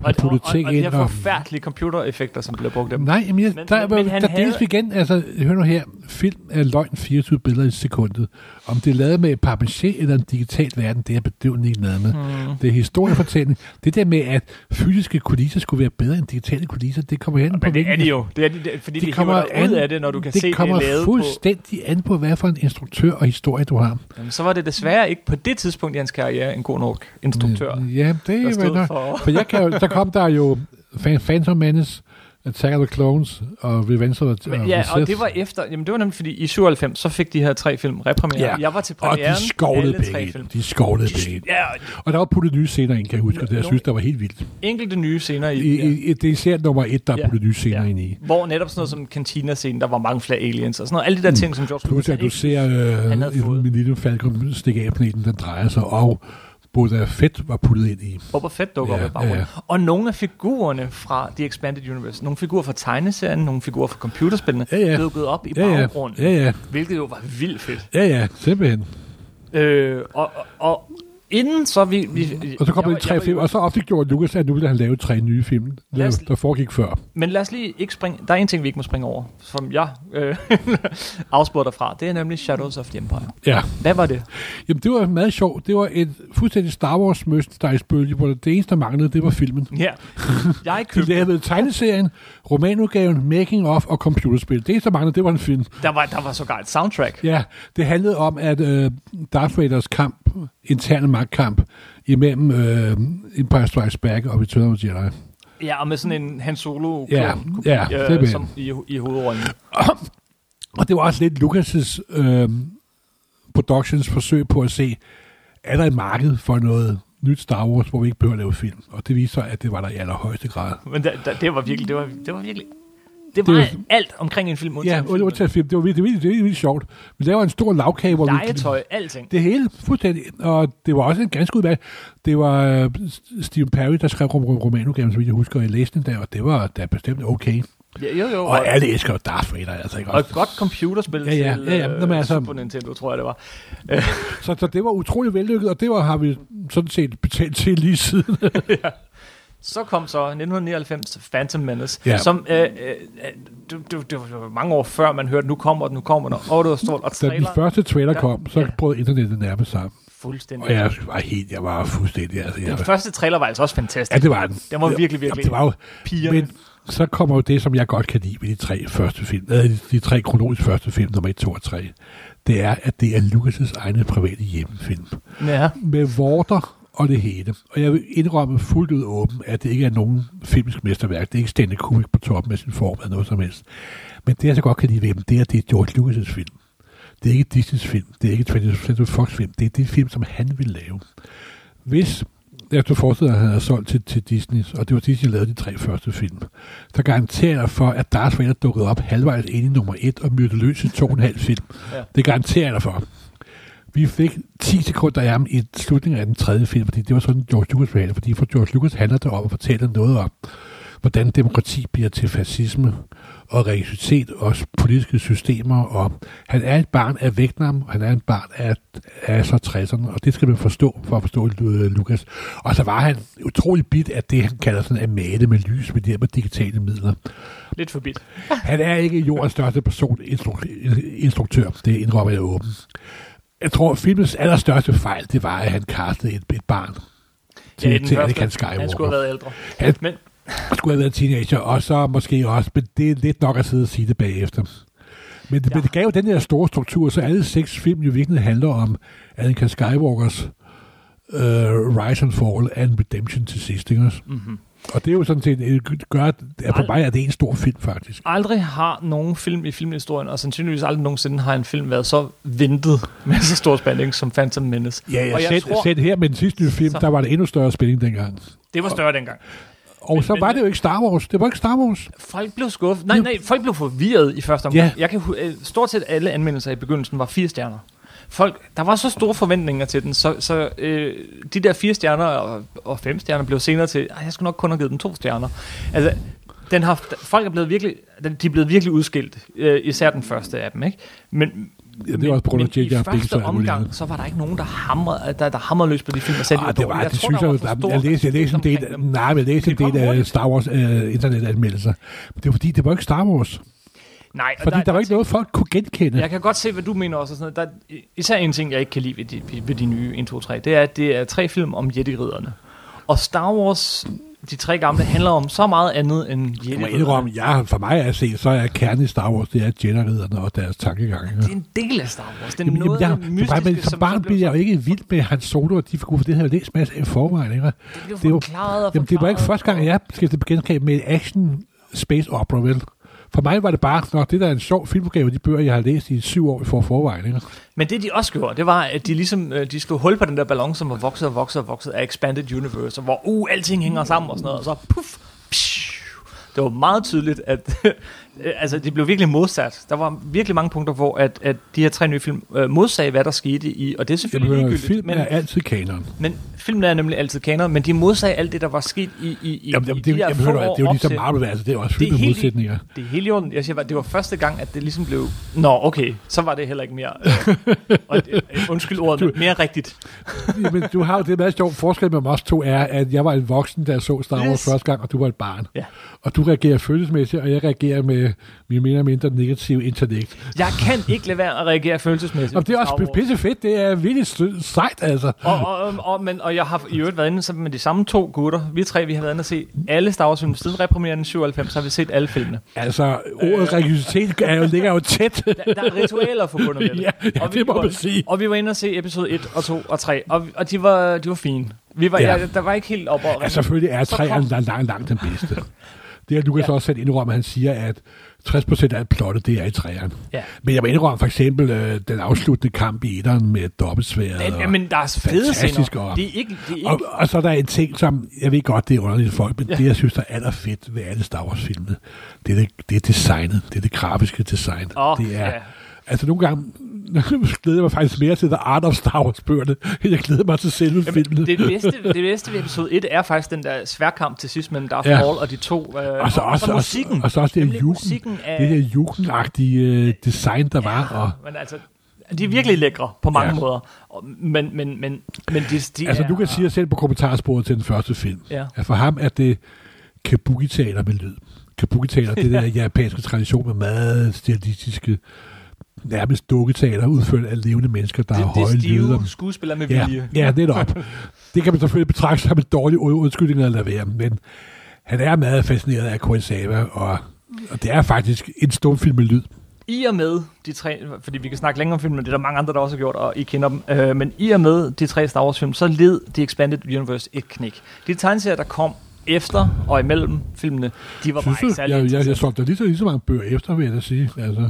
[SPEAKER 1] Og,
[SPEAKER 2] og
[SPEAKER 1] og, og,
[SPEAKER 2] ting
[SPEAKER 1] og de
[SPEAKER 2] ind.
[SPEAKER 1] her forfærdelige computereffekter, som bliver brugt dem.
[SPEAKER 2] nej, jamen, jeg,
[SPEAKER 1] Men-
[SPEAKER 2] der,
[SPEAKER 1] men-
[SPEAKER 2] men,
[SPEAKER 1] men han
[SPEAKER 2] der
[SPEAKER 1] havde-
[SPEAKER 2] deles igen, altså, hør nu her, film er løgn 24 billeder i sekundet. Om det er lavet med papier eller en digital verden, det er bedøvende ikke lavet med.
[SPEAKER 1] Hmm.
[SPEAKER 2] Det er historiefortælling. Det der med, at fysiske kulisser skulle være bedre end digitale kulisser, det kommer hen på
[SPEAKER 1] Men det er de jo. Det er de, det, fordi
[SPEAKER 2] Det
[SPEAKER 1] de
[SPEAKER 2] kommer
[SPEAKER 1] dig ud
[SPEAKER 2] an-
[SPEAKER 1] af det, når du kan
[SPEAKER 2] det
[SPEAKER 1] se, det
[SPEAKER 2] kommer
[SPEAKER 1] lavet på...
[SPEAKER 2] fuldstændig an på, hvad for en instruktør og historie du har.
[SPEAKER 1] Jamen, så var det desværre ikke på det tidspunkt i hans karriere en god nok instruktør.
[SPEAKER 2] Ja, det
[SPEAKER 1] der
[SPEAKER 2] er
[SPEAKER 1] for...
[SPEAKER 2] For jeg kan jo, kom der jo Phantom Menace, Attack of the Clones og Revenge of the,
[SPEAKER 1] Men, ja, og det var efter, jamen det var nemlig fordi i 97, så fik de her tre film repremiere.
[SPEAKER 2] Ja,
[SPEAKER 1] Jeg var til
[SPEAKER 2] og
[SPEAKER 1] premieren,
[SPEAKER 2] de skovlede penge
[SPEAKER 1] film.
[SPEAKER 2] De skovlede ind.
[SPEAKER 1] Ja,
[SPEAKER 2] Og der var puttet nye scener ind, kan jeg huske, og det jeg synes, der var helt vildt.
[SPEAKER 1] enkelte nye scener i,
[SPEAKER 2] I, i, det er især nummer et, der er
[SPEAKER 1] Ja.
[SPEAKER 2] puttet nye scener
[SPEAKER 1] Ja.
[SPEAKER 2] ind i.
[SPEAKER 1] hvor netop sådan noget som Cantina-scenen, der var mange flere aliens og sådan noget. Alle de der ting, som George
[SPEAKER 2] Mm. Plus
[SPEAKER 1] Lucas
[SPEAKER 2] at du ser øh, en Millennium Falcon stikke af planeten, den drejer sig, og Boba Fett var puttet ind i.
[SPEAKER 1] Boba Fett dukker
[SPEAKER 2] Ja,
[SPEAKER 1] op i baggrunden.
[SPEAKER 2] ja.
[SPEAKER 1] Og nogle af figurerne fra The Expanded Universe, nogle figurer fra tegneserien, nogle figurer fra computerspillene,
[SPEAKER 2] Ja, ja.
[SPEAKER 1] dukkede op i
[SPEAKER 2] Ja, ja,
[SPEAKER 1] baggrunden.
[SPEAKER 2] ja, ja,
[SPEAKER 1] Hvilket jo var vildt fedt.
[SPEAKER 2] ja, ja, simpelthen.
[SPEAKER 1] Øh, og, og, og inden så vi... vi
[SPEAKER 2] Og så kom der de tre film, og så offentliggjorde Lucas, at nu ville han lave tre nye film,
[SPEAKER 1] Lad os-
[SPEAKER 2] der, der foregik før.
[SPEAKER 1] Men lad os lige ikke springe... Der er en ting, vi ikke må springe over, som jeg øh, afspurgte dig fra. Det er nemlig Shadows of the Empire.
[SPEAKER 2] Ja.
[SPEAKER 1] Hvad var det?
[SPEAKER 2] Jamen, det var meget sjovt. Det var et fuldstændig Star Wars merchandise-bølge, hvor det eneste, der manglede, det var filmen.
[SPEAKER 1] Ja. Jeg
[SPEAKER 2] De
[SPEAKER 1] købte...
[SPEAKER 2] lavede tegneserien, romanudgaven, making of og computerspil. Det eneste, der manglede, det var en film.
[SPEAKER 1] Der var, der var sågar et soundtrack.
[SPEAKER 2] Ja, det handlede om, at øh, Darth Vaders kamp, interne magtkamp, imellem øh, Empire Strikes Back og Return of the Jedi.
[SPEAKER 1] Ja, og med sådan en Han Solo
[SPEAKER 2] Ja, ja, det
[SPEAKER 1] øh,
[SPEAKER 2] det.
[SPEAKER 1] som i, i hovedrollen.
[SPEAKER 2] Og det var også lidt Lucas' øh, Productions forsøg på at se, er der et marked for noget nyt Star Wars, hvor vi ikke behøver at lave film? Og det viser sig, at det var der i allerhøjeste grad.
[SPEAKER 1] Men der, der, det var virkelig... Det var, det var virkelig... Det
[SPEAKER 2] Det
[SPEAKER 1] var
[SPEAKER 2] var-
[SPEAKER 1] alt omkring en film.
[SPEAKER 2] Ja,
[SPEAKER 1] undtagen
[SPEAKER 2] film. Det var virkelig, virkelig, virkelig, virkelig sjovt. Vi laver en stor lavkage, hvor vi...
[SPEAKER 1] Legetøj, alting.
[SPEAKER 2] Det hele, fuldstændig. Og det var også en ganske udmærket. Det var øh, Stephen Perry, der skrev rom- romanudgaven, vidt jeg husker, i læsningen der, og det var da bestemt okay.
[SPEAKER 1] Ja, jo, jo.
[SPEAKER 2] Og alle elsker jo Darth Vader, altså ikke
[SPEAKER 1] og et godt computerspil
[SPEAKER 2] Ja, ja,
[SPEAKER 1] til
[SPEAKER 2] ja, ja. Nå, men
[SPEAKER 1] øh,
[SPEAKER 2] altså-
[SPEAKER 1] Super Nintendo, tror jeg det var.
[SPEAKER 2] Så, så det var utrolig vellykket, og det var, har vi sådan set betalt til lige siden.
[SPEAKER 1] Så kom så 1999 Phantom Menace,
[SPEAKER 2] Ja.
[SPEAKER 1] som øh, øh, det, det, det var mange år før man hørte, nu kommer den, nu kommer den, og det var stort, og
[SPEAKER 2] Da den
[SPEAKER 1] trailer
[SPEAKER 2] første trailer
[SPEAKER 1] Ja,
[SPEAKER 2] kom, så
[SPEAKER 1] ja.
[SPEAKER 2] brød internettet nærmest sammen.
[SPEAKER 1] fuldstændig.
[SPEAKER 2] Og jeg var helt, jeg var fuldstændig, altså, jeg,
[SPEAKER 1] Den første trailer var altså også fantastisk.
[SPEAKER 2] ja, det var den.
[SPEAKER 1] Den var virkelig, virkelig
[SPEAKER 2] Det var jo,
[SPEAKER 1] pigerne.
[SPEAKER 2] men så kommer jo det, som jeg godt kan lide ved de tre første film, øh, de, de tre kronologisk første film, nummer 1, 2 og 3. Det er, at det er Lucas' egne private hjemmefilm.
[SPEAKER 1] Ja.
[SPEAKER 2] med vorter og det hele. Og jeg vil indrømme fuldt ud åben, at det ikke er nogen filmisk mesterværk. Det er ikke Stanley Kubrick på toppen af sin form eller noget som helst. Men det, jeg så godt kan lide ved dem, det er, at det er George Lucas' film. Det er ikke Disneys film. Det er ikke 20th Century Fox film. Det er det film, som han vil lave. Hvis jeg tror forestiller, at han havde solgt til, til Disney, og det var Disney, der lavede de tre første film, så garanterer jeg for, at Darth Vader dukkede op halvvejs ind i nummer et og myrde løs i to og en halv film.
[SPEAKER 1] Ja.
[SPEAKER 2] Det garanterer jeg dig for. Vi fik 10 sekunder af ham i slutningen af den tredje film, fordi det var sådan, George Lucas det, fordi for George Lucas handler det om at fortælle noget om hvordan demokrati bliver til fascisme og religiøsitet og politiske systemer. Og han er et barn af Vietnam, og han er et barn af, af så 60'erne, og det skal man forstå for at forstå øh, Lukas. Og så var han utrolig bit af det, han kalder sådan at male med lys med de her digitale midler.
[SPEAKER 1] Lidt for bit.
[SPEAKER 2] han er ikke jordens største person instru- instruktør, det indrømmer jeg åbent. Jeg tror, filmens allerstørste fejl, det var, at han kastede et, et barn til,
[SPEAKER 1] Ja,
[SPEAKER 2] til
[SPEAKER 1] første.
[SPEAKER 2] Anakin Skywalker.
[SPEAKER 1] Han skulle have været ældre.
[SPEAKER 2] Han
[SPEAKER 1] Men
[SPEAKER 2] skulle have været teenager, og så måske også, men det er lidt nok at sidde og sige det bagefter. Men det,
[SPEAKER 1] Ja.
[SPEAKER 2] ja. det gav jo den der store struktur, så alle seks film jo virkelig handler om Anakin Skywalkers uh, rise and fall and redemption til sidst, ikke også?
[SPEAKER 1] mm-hmm.
[SPEAKER 2] Og det er jo sådan set, det gør, at for mig er det en stor film, faktisk.
[SPEAKER 1] aldrig har nogen film i filmhistorien, og sandsynligvis aldrig nogensinde har en film været så ventet med så stor spænding som Phantom Menace.
[SPEAKER 2] Ja, jeg
[SPEAKER 1] og jeg
[SPEAKER 2] selv,
[SPEAKER 1] tror,
[SPEAKER 2] selv her med den sidste nye film,
[SPEAKER 1] Så-
[SPEAKER 2] der var det endnu større spænding dengang.
[SPEAKER 1] det var større dengang.
[SPEAKER 2] Og
[SPEAKER 1] Men-
[SPEAKER 2] så
[SPEAKER 1] men-
[SPEAKER 2] var det jo ikke Star Wars. Det var ikke Star Wars.
[SPEAKER 1] Folk blev skuffet. Nej, nej, folk blev forvirret i første omgang.
[SPEAKER 2] Ja.
[SPEAKER 1] Jeg kan øh, stort set alle anmeldelser i begyndelsen var fire stjerner. Folk, der var så store forventninger til den, så, så øh, de der fire stjerner og, og fem stjerner blev senere til, "Ej, jeg skulle nok kun have givet den to stjerner. Altså, den har, folk er blevet virkelig, de er blevet virkelig udskilt, øh, især den første af dem, ikke? Men,
[SPEAKER 2] Ja, det var også på grund af
[SPEAKER 1] men
[SPEAKER 2] J.J.
[SPEAKER 1] i
[SPEAKER 2] Binks
[SPEAKER 1] første
[SPEAKER 2] og alt muligt
[SPEAKER 1] omgang, så var der ikke nogen, der hamrede, der, der hamrede løs på de film, og sagde,
[SPEAKER 2] Ah,
[SPEAKER 1] de
[SPEAKER 2] det
[SPEAKER 1] var dårlige.
[SPEAKER 2] det
[SPEAKER 1] tror,
[SPEAKER 2] synes
[SPEAKER 1] der
[SPEAKER 2] jeg,
[SPEAKER 1] for
[SPEAKER 2] jeg, jeg, læste, jeg læste en del, nej, men jeg læste en del af. Star Wars uh, internetanmeldelser. Men det var fordi, det var ikke Star Wars.
[SPEAKER 1] Nej, og
[SPEAKER 2] Fordi der, var ikke noget, folk kunne genkende.
[SPEAKER 1] Jeg kan godt se, hvad du mener også. og Sådan noget. Der er især en ting, jeg ikke kan lide ved de, ved de nye 1, 2, 3, det er, at det er tre film om Jedi-ridderne. Og Star Wars, de tre gamle, handler om så meget andet end
[SPEAKER 2] Jeg må indrømme, jeg, for mig at se, så er kernen i Star Wars, det er Jedi-ridderne og deres tankegang.
[SPEAKER 1] Det er en del af Star Wars. Det er
[SPEAKER 2] Jamen,
[SPEAKER 1] noget
[SPEAKER 2] jamen, jeg, er bare, men
[SPEAKER 1] mystiske,
[SPEAKER 2] som barn blev jeg jo ikke vild med hans solo og de figurer, for det havde jeg læst masser af forvejen. Ikke?
[SPEAKER 1] det blev
[SPEAKER 2] det er jo-
[SPEAKER 1] forklaret og
[SPEAKER 2] Jamen, det var ikke
[SPEAKER 1] forklaret,
[SPEAKER 2] første gang,
[SPEAKER 1] og-
[SPEAKER 2] jeg til bekendtskab med action space opera, vel? For mig var det bare, nok det der er en sjov filmopgave, de bøger, jeg har læst i syv år for forvejen. Ikke?
[SPEAKER 1] Men det de også gjorde, det var, at de ligesom øh, de slog hul på den der ballon, som var vokset og vokset og vokset af Expanded Universe, hvor uh, alting hænger sammen og sådan noget, og så puff, psh, det var meget tydeligt, at altså, det blev virkelig modsat. Der var virkelig mange punkter, hvor at, at de her tre nye film øh, modsagde, hvad der skete i, og det er selvfølgelig
[SPEAKER 2] Jamen,
[SPEAKER 1] ligegyldigt,
[SPEAKER 2] film
[SPEAKER 1] men,
[SPEAKER 2] er altid kanon.
[SPEAKER 1] men filmen er nemlig altid kanon, men de modsagde alt det, der var sket i, i, i,
[SPEAKER 2] Jamen,
[SPEAKER 1] i
[SPEAKER 2] jamen,
[SPEAKER 1] de
[SPEAKER 2] det,
[SPEAKER 1] her
[SPEAKER 2] jamen, hør det er jo ligesom Marvel, altså det er også
[SPEAKER 1] Det
[SPEAKER 2] fyldt med modsætninger.
[SPEAKER 1] Det er helt i orden. Jeg siger bare, det var første gang, at det ligesom blev... Nå, okay, så var det heller ikke mere... Øh, og, øh, undskyld ordet, men mere rigtigt.
[SPEAKER 2] Jamen, du har jo det meget sjovt forskel mellem os to er, at jeg var en voksen, da jeg så Star Wars
[SPEAKER 1] Yes.
[SPEAKER 2] første gang, og du var et barn.
[SPEAKER 1] Ja.
[SPEAKER 2] Og du reagerer følelsesmæssigt, og jeg reagerer med mere eller mindre negative intellekt.
[SPEAKER 1] Jeg kan ikke lade være at reagere følelsesmæssigt.
[SPEAKER 2] Og det er også pisse fedt, det er virkelig sejt, altså.
[SPEAKER 1] Og, og, og, men, og jeg har i øvrigt været inde sammen med de samme to gutter. Vi tre, vi har været inde og se alle Star Wars film. Siden repremieren i 97 har vi set alle filmene.
[SPEAKER 2] Altså, ordet religiøsitet er jo, ligger jo tæt.
[SPEAKER 1] Der, der er ritualer forbundet med det.
[SPEAKER 2] Ja, ja,
[SPEAKER 1] Og vi
[SPEAKER 2] det må
[SPEAKER 1] var-
[SPEAKER 2] man sige.
[SPEAKER 1] Og vi var inde og se episode 1 og 2 og 3. Og, og de, var, de var fine. Vi var,
[SPEAKER 2] Ja.
[SPEAKER 1] ja. der var ikke helt op og
[SPEAKER 2] Ja, selvfølgelig er træerne langt, langt, langt den bedste. Det er Lukas
[SPEAKER 1] Ja.
[SPEAKER 2] ja. også selv indrømme, at han siger, at 60% af plottet, det er i træerne.
[SPEAKER 1] Ja.
[SPEAKER 2] Men jeg må indrømme for eksempel øh, den afsluttende kamp i etteren med dobbeltsværet.
[SPEAKER 1] Men,
[SPEAKER 2] og-
[SPEAKER 1] men der er fede
[SPEAKER 2] fantastisk
[SPEAKER 1] scener.
[SPEAKER 2] og-
[SPEAKER 1] Det er ikke... Det er ikke
[SPEAKER 2] Og, og så er der en ting, som, jeg ved godt, det er underligt for folk, men
[SPEAKER 1] Ja.
[SPEAKER 2] ja. det, jeg synes, der er allerfedt ved alle Star Wars-filmene, det er, det, det er designet, det er det grafiske design.
[SPEAKER 1] Åh,
[SPEAKER 2] det er,
[SPEAKER 1] ja.
[SPEAKER 2] Altså nogle gange glæder mig faktisk mere til The Art of Star Wars-bøgerne, end jeg glæder mig til selve
[SPEAKER 1] Jamen,
[SPEAKER 2] filmen.
[SPEAKER 1] det, bedste, det bedste ved episode 1 er faktisk den der sværkamp til sidst mellem Darth
[SPEAKER 2] Ja.
[SPEAKER 1] Maul og de to. Øh,
[SPEAKER 2] og så også,
[SPEAKER 1] og
[SPEAKER 2] også,
[SPEAKER 1] musikken.
[SPEAKER 2] og så også det her jugen,
[SPEAKER 1] af-
[SPEAKER 2] det der jugenagtige øh, design, der var. Og,
[SPEAKER 1] Men altså, de er virkelig lækre på mange
[SPEAKER 2] Ja.
[SPEAKER 1] måder. Og- Men, men, men, men de, de
[SPEAKER 2] altså,
[SPEAKER 1] er,
[SPEAKER 2] du kan sige selv på kommentarsporet til den første film,
[SPEAKER 1] Ja.
[SPEAKER 2] at for ham er det kabuki-taler med lyd. Kabuki-taler, det der japanske tradition med meget stilistiske, nærmest dukketaler, udført af levende mennesker, der
[SPEAKER 1] det,
[SPEAKER 2] har
[SPEAKER 1] det
[SPEAKER 2] høje
[SPEAKER 1] er stive
[SPEAKER 2] lyder.
[SPEAKER 1] skuespillere med
[SPEAKER 2] Ja,
[SPEAKER 1] vilje.
[SPEAKER 2] ja, netop. Det kan man selvfølgelig betragte som en dårlig undskyldning at lade være, men han er meget fascineret af Kurosawa, og, og det er faktisk en stumfilm med lyd.
[SPEAKER 1] I og med de tre, fordi vi kan snakke længere om filmen, det er der mange andre, der også har gjort, og I kender dem, øh, men i og med de tre Star Wars film, så led The Expanded Universe et knæk. De tegneserier, der kom efter og imellem filmene, de var
[SPEAKER 2] Synes
[SPEAKER 1] bare ikke særlig
[SPEAKER 2] Jeg, jeg, jeg
[SPEAKER 1] interessante.
[SPEAKER 2] solgte lige så, lige så mange bøger efter, vil jeg da sige. Altså,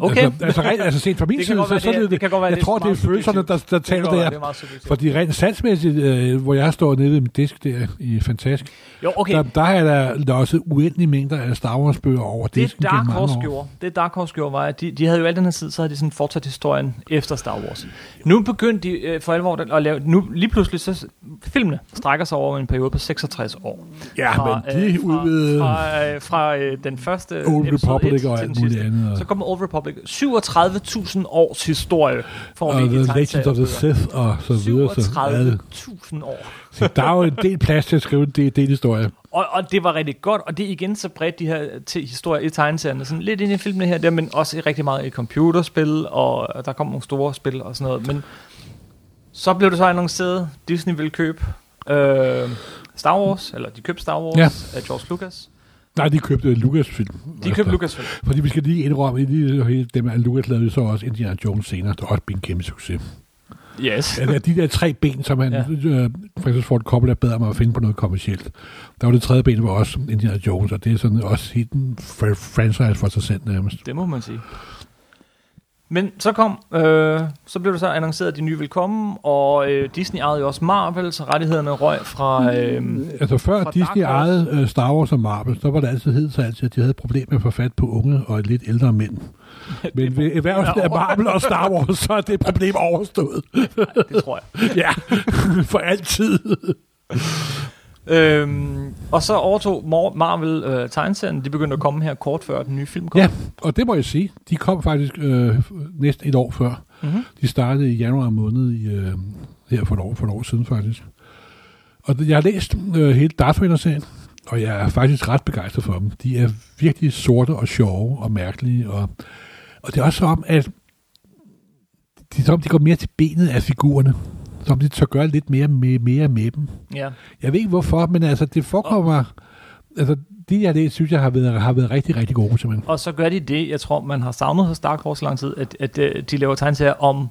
[SPEAKER 1] Okay.
[SPEAKER 2] Altså, altså, rent, altså set fra min
[SPEAKER 1] Det kan
[SPEAKER 2] side,
[SPEAKER 1] godt
[SPEAKER 2] så,
[SPEAKER 1] være,
[SPEAKER 2] så er
[SPEAKER 1] det
[SPEAKER 2] det,
[SPEAKER 1] det kan godt være,
[SPEAKER 2] jeg
[SPEAKER 1] det
[SPEAKER 2] tror, det er følelserne, der, der
[SPEAKER 1] Det
[SPEAKER 2] taler der.
[SPEAKER 1] det.
[SPEAKER 2] Fordi rent satsmæssigt, øh, hvor jeg står nede ved min disk der i Fantastisk,
[SPEAKER 1] Jo, okay.
[SPEAKER 2] der, der er der, der er også uendelige mængder af Star Wars bøger over
[SPEAKER 1] Det
[SPEAKER 2] disken
[SPEAKER 1] Dark Horse gjorde, det Dark Horse gjorde, var, at de, de havde jo al den her tid, så havde de sådan fortsat historien efter Star Wars. Nu begyndte de øh, for alvor at lave, nu lige pludselig, så filmene strækker sig over en periode på 66 år.
[SPEAKER 2] Ja, men de
[SPEAKER 1] øh, fra, fra, øh, fra øh, den første
[SPEAKER 2] Old
[SPEAKER 1] episode
[SPEAKER 2] Republic
[SPEAKER 1] 1
[SPEAKER 2] og
[SPEAKER 1] til
[SPEAKER 2] alt muligt andet.
[SPEAKER 1] Så kommer Old Republic. 37.000 års historie får
[SPEAKER 2] og
[SPEAKER 1] vi i
[SPEAKER 2] The Legend of the. Sith og så videre. Så, ja,
[SPEAKER 1] 37.000 år.
[SPEAKER 2] så der er jo en del plads til at skrive en del, del historie.
[SPEAKER 1] Og, og det var rigtig godt, og det er igen så bredt, de her til historier i tegneserierne, sådan lidt ind i filmene her, der, men også rigtig meget i computerspil, og der kom nogle store spil og sådan noget. Men så blev det så annonceret, Disney ville købe øh, Star Wars, eller de købte Star Wars
[SPEAKER 2] Ja.
[SPEAKER 1] af George Lucas.
[SPEAKER 2] Nej, de købte Lucasfilm.
[SPEAKER 1] De købte Lucasfilm.
[SPEAKER 2] Fordi vi skal lige indrømme, lige dem af Lucas lavede så også Indiana Jones senere, der også blev en kæmpe succes.
[SPEAKER 1] Yes.
[SPEAKER 2] Ja, de der tre ben, som han,
[SPEAKER 1] Ja.
[SPEAKER 2] øh, Francis Ford Coppola bad om at finde på noget kommercielt. Der var det tredje ben, var også Indiana Jones, og det er sådan også helt en fr- franchise for sig selv nærmest.
[SPEAKER 1] Det må man sige. Men så kom, øh, så blev det så annonceret, at de nye ville komme, og øh, Disney ejede jo også Marvel, så rettighederne røg fra... Øh,
[SPEAKER 2] Altså før
[SPEAKER 1] Fra
[SPEAKER 2] Disney ejede øh, Star Wars og Marvel, så var det altid hed sig altid, at de havde et problem med at få fat på unge og lidt ældre mænd. Men ved erhvervelsen af Marvel og Star Wars, så er det problem overstået.
[SPEAKER 1] det tror jeg.
[SPEAKER 2] ja, for altid.
[SPEAKER 1] Øhm, og så overtog Mar- Marvel øh, tegneserien. De begyndte at komme her kort før den nye film kom.
[SPEAKER 2] Ja, og det må jeg sige. De kom faktisk øh, næsten et år før.
[SPEAKER 1] Mm-hmm.
[SPEAKER 2] De startede i januar måned i, øh, her for et, år, for et år siden faktisk. Og jeg har læst øh, hele Darth Vader-serien, og jeg er faktisk ret begejstret for dem. De er virkelig sorte og sjove og mærkelige, og, og det er også som, at de, som de går mere til benet af figurerne. Som de tør gøre lidt mere med, mere med dem.
[SPEAKER 1] Ja.
[SPEAKER 2] Jeg ved ikke hvorfor, men altså det forekommer... Altså, de jeg læst, synes jeg har været, har været rigtig, rigtig gode simpelthen.
[SPEAKER 1] Og så gør de det, jeg tror, man har savnet hos Dark Horse lang tid, at, at, at de laver tegneserier om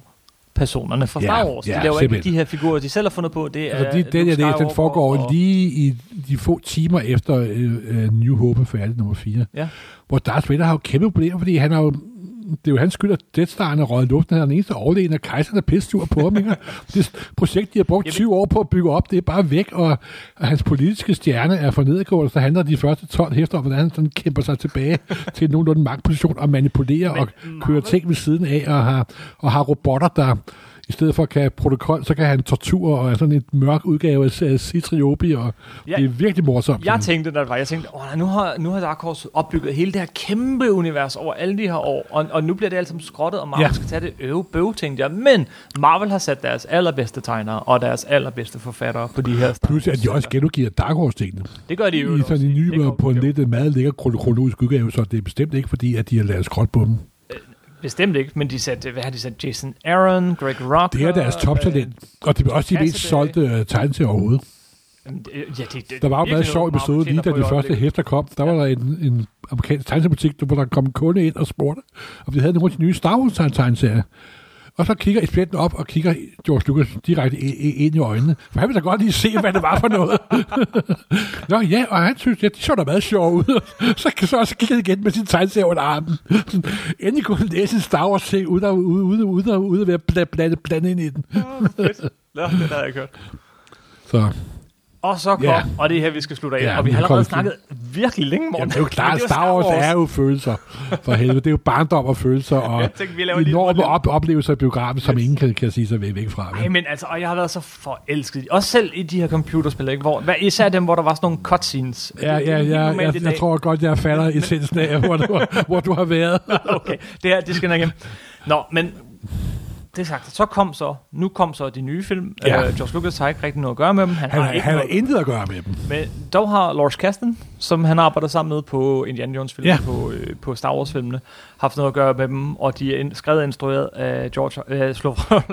[SPEAKER 1] personerne fra
[SPEAKER 2] Ja,
[SPEAKER 1] Star Wars. De
[SPEAKER 2] ja,
[SPEAKER 1] laver ikke
[SPEAKER 2] simpelthen.
[SPEAKER 1] de her figurer, de selv har fundet på. Det er
[SPEAKER 2] Altså, de, den, jeg læste, den foregår
[SPEAKER 1] og-
[SPEAKER 2] lige i de få timer efter øh, øh, New Hope er færdig, nummer 4.
[SPEAKER 1] Ja.
[SPEAKER 2] Hvor Darth Vader har jo kæmpe problemer, fordi han har jo det er jo hans skyld, at Death Star'en er røget luften. Han er den eneste overlegen, og kejseren er pissur på ham. Ikke? Det projekt, de har brugt
[SPEAKER 1] Jamen-
[SPEAKER 2] 20 år på at bygge op, det er bare væk, og, og hans politiske stjerne er for nedgående, så handler de første 12 hæfter om, hvordan han sådan kæmper sig tilbage til en nogenlunde magtposition og manipulerer
[SPEAKER 1] Men
[SPEAKER 2] og kører ting ved siden af, og har, og har robotter, der i stedet for at kan have protokol, så kan han tortur og sådan et mørk udgave af Citriopi, og
[SPEAKER 1] Ja.
[SPEAKER 2] det er virkelig morsomt.
[SPEAKER 1] Jeg tænkte, det var, jeg tænkte, åh, nu har, nu har Dark Horse opbygget hele det her kæmpe univers over alle de her år, og, og nu bliver det alt sammen skrottet, og Marvel
[SPEAKER 2] Ja.
[SPEAKER 1] skal tage det øve bøv, tænkte jeg. Men Marvel har sat deres allerbedste tegnere og deres allerbedste forfattere på de her
[SPEAKER 2] Plus at de også genudgiver Dark Horse-tingene.
[SPEAKER 1] Det gør de jo.
[SPEAKER 2] I sådan en ny på en lidt meget lækker kron- kronologisk udgave, så det er bestemt ikke fordi, at de har lavet skråt på dem.
[SPEAKER 1] Bestemt ikke, men de satte, hvad har de sat? Jason Aaron, Greg Rock.
[SPEAKER 2] Det er deres toptalent, og det er også de mest solgte uh, tegneserier overhovedet.
[SPEAKER 1] Ja, det, det,
[SPEAKER 2] Der var jo meget sjov episode, lige da de første hæfter kom. Der var der en, en amerikansk tegneseriebutik, hvor der kom en kunde ind og spurgte, om de havde nogle af de nye Star Wars tegneserier. Og så kigger ekspedienten op og kigger George Lucas direkte ind i øjnene. For han vil da godt lige se, hvad det var for noget. Nå ja, og han synes, ja, de så da meget sjove ud. så, så, så kigger han igen med sin tegneserie under armen. Endelig kunne han læse en Star Wars ting, uden at, uden, uden, uden, at- at være blande, blande, ind i den.
[SPEAKER 1] Nå, det har jeg hørt.
[SPEAKER 2] Så
[SPEAKER 1] Og så kom,
[SPEAKER 2] Ja.
[SPEAKER 1] og det er her, vi skal slutte af.
[SPEAKER 2] Ja,
[SPEAKER 1] og vi har allerede snakket virkelig længe, Morten.
[SPEAKER 2] Jamen, det er jo klart,
[SPEAKER 1] jo
[SPEAKER 2] Star Wars er jo følelser. For helvede, det er jo barndom og følelser, og
[SPEAKER 1] Jeg tænkte, vi
[SPEAKER 2] enorme op- oplevelser i biografen, som ingen kan, kan sige sig væk fra.
[SPEAKER 1] Nej, men altså, og jeg har været så forelsket. Også selv i de her computerspil, ikke? Hvor, hvad, især dem, hvor der var sådan nogle cutscenes.
[SPEAKER 2] Ja,
[SPEAKER 1] Det- det er
[SPEAKER 2] ja, ja, jeg, jeg tror godt, jeg falder i essensen af, hvor du, hvor du har været.
[SPEAKER 1] okay, det her, det skal nok hjem. Nå, men det sagt, så kom så, nu kom så de nye film.
[SPEAKER 2] Ja.
[SPEAKER 1] Øh, George Lucas har ikke rigtig noget at gøre med dem. Han,
[SPEAKER 2] Han,
[SPEAKER 1] har ikke
[SPEAKER 2] han har
[SPEAKER 1] noget,
[SPEAKER 2] intet at gøre med dem.
[SPEAKER 1] men dog har Lawrence Kasdan, som han arbejder sammen med på Indiana Jones filmen,
[SPEAKER 2] Ja.
[SPEAKER 1] på, øh, på Star Wars filmene, haft noget at gøre med dem, og de er ind, skrevet og instrueret af George, øh,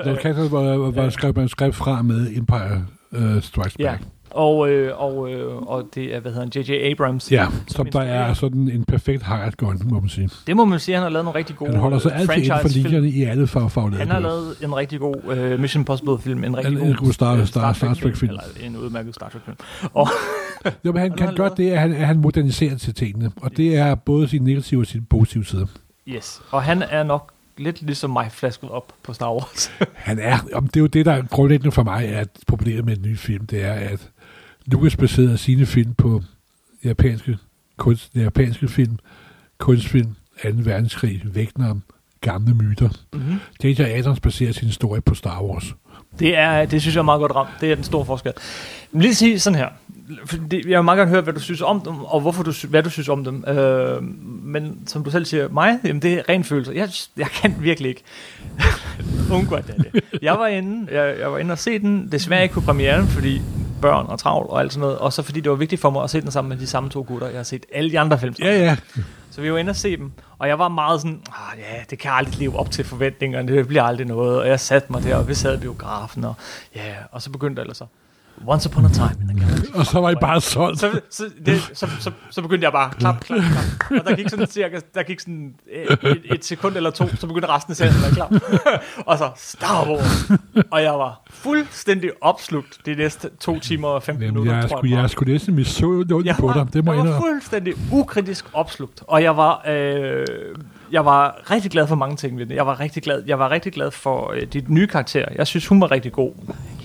[SPEAKER 2] Der kan var, var skrevet manuskript fra med Empire uh, Strikes
[SPEAKER 1] ja,
[SPEAKER 2] Back.
[SPEAKER 1] Og, øh, og, øh, og det er, hvad hedder han, J.J. Abrams.
[SPEAKER 2] Ja, som der er sådan en perfekt hired gun, må man sige.
[SPEAKER 1] Det må man sige, han har lavet nogle rigtig gode
[SPEAKER 2] Han holder sig altid inden for linjerne i alle fag faglige
[SPEAKER 1] Han har lavet en rigtig god uh, Mission Impossible film, en rigtig
[SPEAKER 2] En-
[SPEAKER 1] god
[SPEAKER 2] en god Star-
[SPEAKER 1] øh,
[SPEAKER 2] Star- Star Trek-film.
[SPEAKER 1] Eller en udmærket Star Trek film. Og,
[SPEAKER 2] Jo, men han
[SPEAKER 1] Han
[SPEAKER 2] kan godt det, at han, at han moderniserer til tingene, og det er både sin negative og sin positive side.
[SPEAKER 1] Yes, og han er nok lidt ligesom mig flasket op på Star Wars.
[SPEAKER 2] Han er, om det er jo det, der er grundlæggende for mig, at problemet med en ny film, det er, at Lucas baserer sine film på japanske, kunst, japanske film, kunstfilm, 2. verdenskrig, om gamle myter.
[SPEAKER 1] mm-hmm.
[SPEAKER 2] J.J. Abrams baserer sin historie på Star Wars.
[SPEAKER 1] Det, er, det synes jeg er meget godt ramt. Det er den store forskel. Men lige sige sådan her. Jeg vil meget gerne høre, hvad du synes om dem, og hvorfor du, hvad du synes om dem. Øh, men som du selv siger, mig, jamen det er ren følelse. Jeg, jeg kan virkelig ikke undgå det. Jeg var inde, jeg, jeg var inde og se den, desværre ikke på premieren, fordi børn og travl og alt sådan noget, og så fordi det var vigtigt for mig at se den sammen med de samme to gutter. Jeg har set alle de andre film sammen.
[SPEAKER 2] Ja, ja.
[SPEAKER 1] Så vi var inde og se dem, og jeg var meget sådan, ah, ja, det kan aldrig leve op til forventningerne, det bliver aldrig noget, og jeg satte mig der, og vi sad i biografen, og ja, og så begyndte det ellers så, Once Upon a Time in Galaxy.
[SPEAKER 2] Og så var I bare solgt.
[SPEAKER 1] Så, så, det, så, så, så begyndte jeg bare, klap, klap, klap. Og der gik sådan cirka, der gik sådan et, et, et sekund eller to, så begyndte resten af serien at være klar. og så Star Wars. Og jeg var fuldstændig opslugt de næste to timer og 15
[SPEAKER 2] Jamen,
[SPEAKER 1] minutter,
[SPEAKER 2] jeg,
[SPEAKER 1] tror
[SPEAKER 2] jeg er sgu næsten misundelig
[SPEAKER 1] jeg
[SPEAKER 2] på
[SPEAKER 1] var,
[SPEAKER 2] dig. Det må
[SPEAKER 1] jeg
[SPEAKER 2] jeg
[SPEAKER 1] var fuldstændig ukritisk opslugt, og jeg var, øh, jeg var rigtig glad for mange ting ved det. Jeg var rigtig glad, jeg var rigtig glad for øh, de nye karakterer. Jeg synes, hun var rigtig god.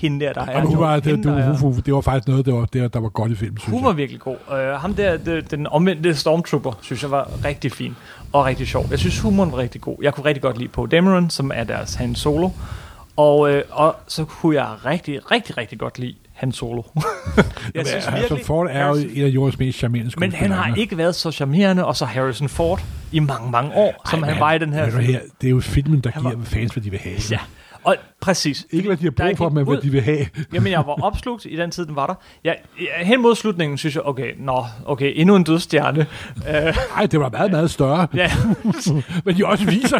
[SPEAKER 1] Hende der, der er.
[SPEAKER 2] Hun var,
[SPEAKER 1] hende,
[SPEAKER 2] det,
[SPEAKER 1] der
[SPEAKER 2] det,
[SPEAKER 1] er-
[SPEAKER 2] hun, det var faktisk noget, der var, der, der var godt i filmen, synes
[SPEAKER 1] hun var
[SPEAKER 2] jeg.
[SPEAKER 1] virkelig god. Uh, ham der, det, den omvendte Stormtrooper, synes jeg var rigtig fin og rigtig sjov. Jeg synes, humoren var rigtig god. Jeg kunne rigtig godt lide Poe Dameron, som er deres Han Solo. Og, øh, og så kunne jeg rigtig, rigtig, rigtig godt lide Han Solo. jeg synes
[SPEAKER 2] Harrison Ford er jo en af jordens mest charmerende
[SPEAKER 1] men han har ikke været så charmerende, og så Harrison Ford i mange, mange år, som
[SPEAKER 2] Ej,
[SPEAKER 1] han var i den her
[SPEAKER 2] her, Det er jo filmen, der
[SPEAKER 1] Han
[SPEAKER 2] giver
[SPEAKER 1] var-
[SPEAKER 2] fans, hvad de vil have.
[SPEAKER 1] Ja, og præcis.
[SPEAKER 2] Ikke hvad de har brug for, men hvad de vil have.
[SPEAKER 1] Jamen, jeg var opslugt i den tid, den var der. Jeg, jeg, hen mod slutningen synes jeg, okay, nå, okay, endnu en dødstjerne.
[SPEAKER 2] Nej, det var meget, meget større.
[SPEAKER 1] ja,
[SPEAKER 2] Men de også viser.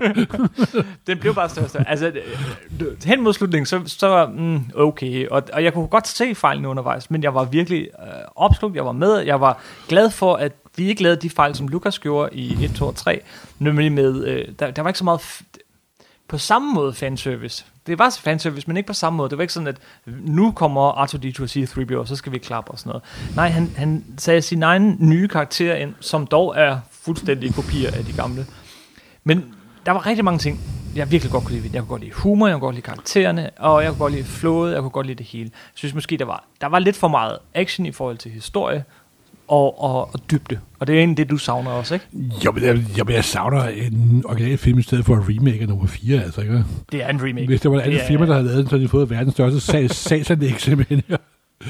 [SPEAKER 1] den blev bare større større. Altså, øh, hen mod slutningen, så, så var mm, okay. Og, og jeg kunne godt se fejlene undervejs, men jeg var virkelig øh, opslugt, jeg var med. Jeg var glad for, at vi ikke lavede de fejl, som Lukas gjorde i 1, 2 og 3. Nemlig med, øh, der, der var ikke så meget... På samme måde fanservice. Det var fanservice, men ikke på samme måde. Det var ikke sådan, at nu kommer R2-D2 og C-3PO, og så skal vi klappe og sådan noget. Nej, han, han sagde sin egen nye karakter ind, som dog er fuldstændig kopier af de gamle. Men der var rigtig mange ting, jeg virkelig godt kunne lide. Jeg kunne godt lide humor, jeg kunne godt lide karaktererne, og jeg kunne godt lide flowet, jeg kunne godt lide det hele. Jeg synes måske, der var, der var lidt for meget action i forhold til historie og, og, og dybde. Og det er egentlig det, du savner også, ikke?
[SPEAKER 2] Jo, men jeg, jeg, jeg savner en original film i stedet for en remake af nummer 4, altså ikke?
[SPEAKER 1] Det er en remake.
[SPEAKER 2] Hvis det var et andet firma, der havde lavet den, så havde de fået verdens største sag, sagsanlæg simpelthen.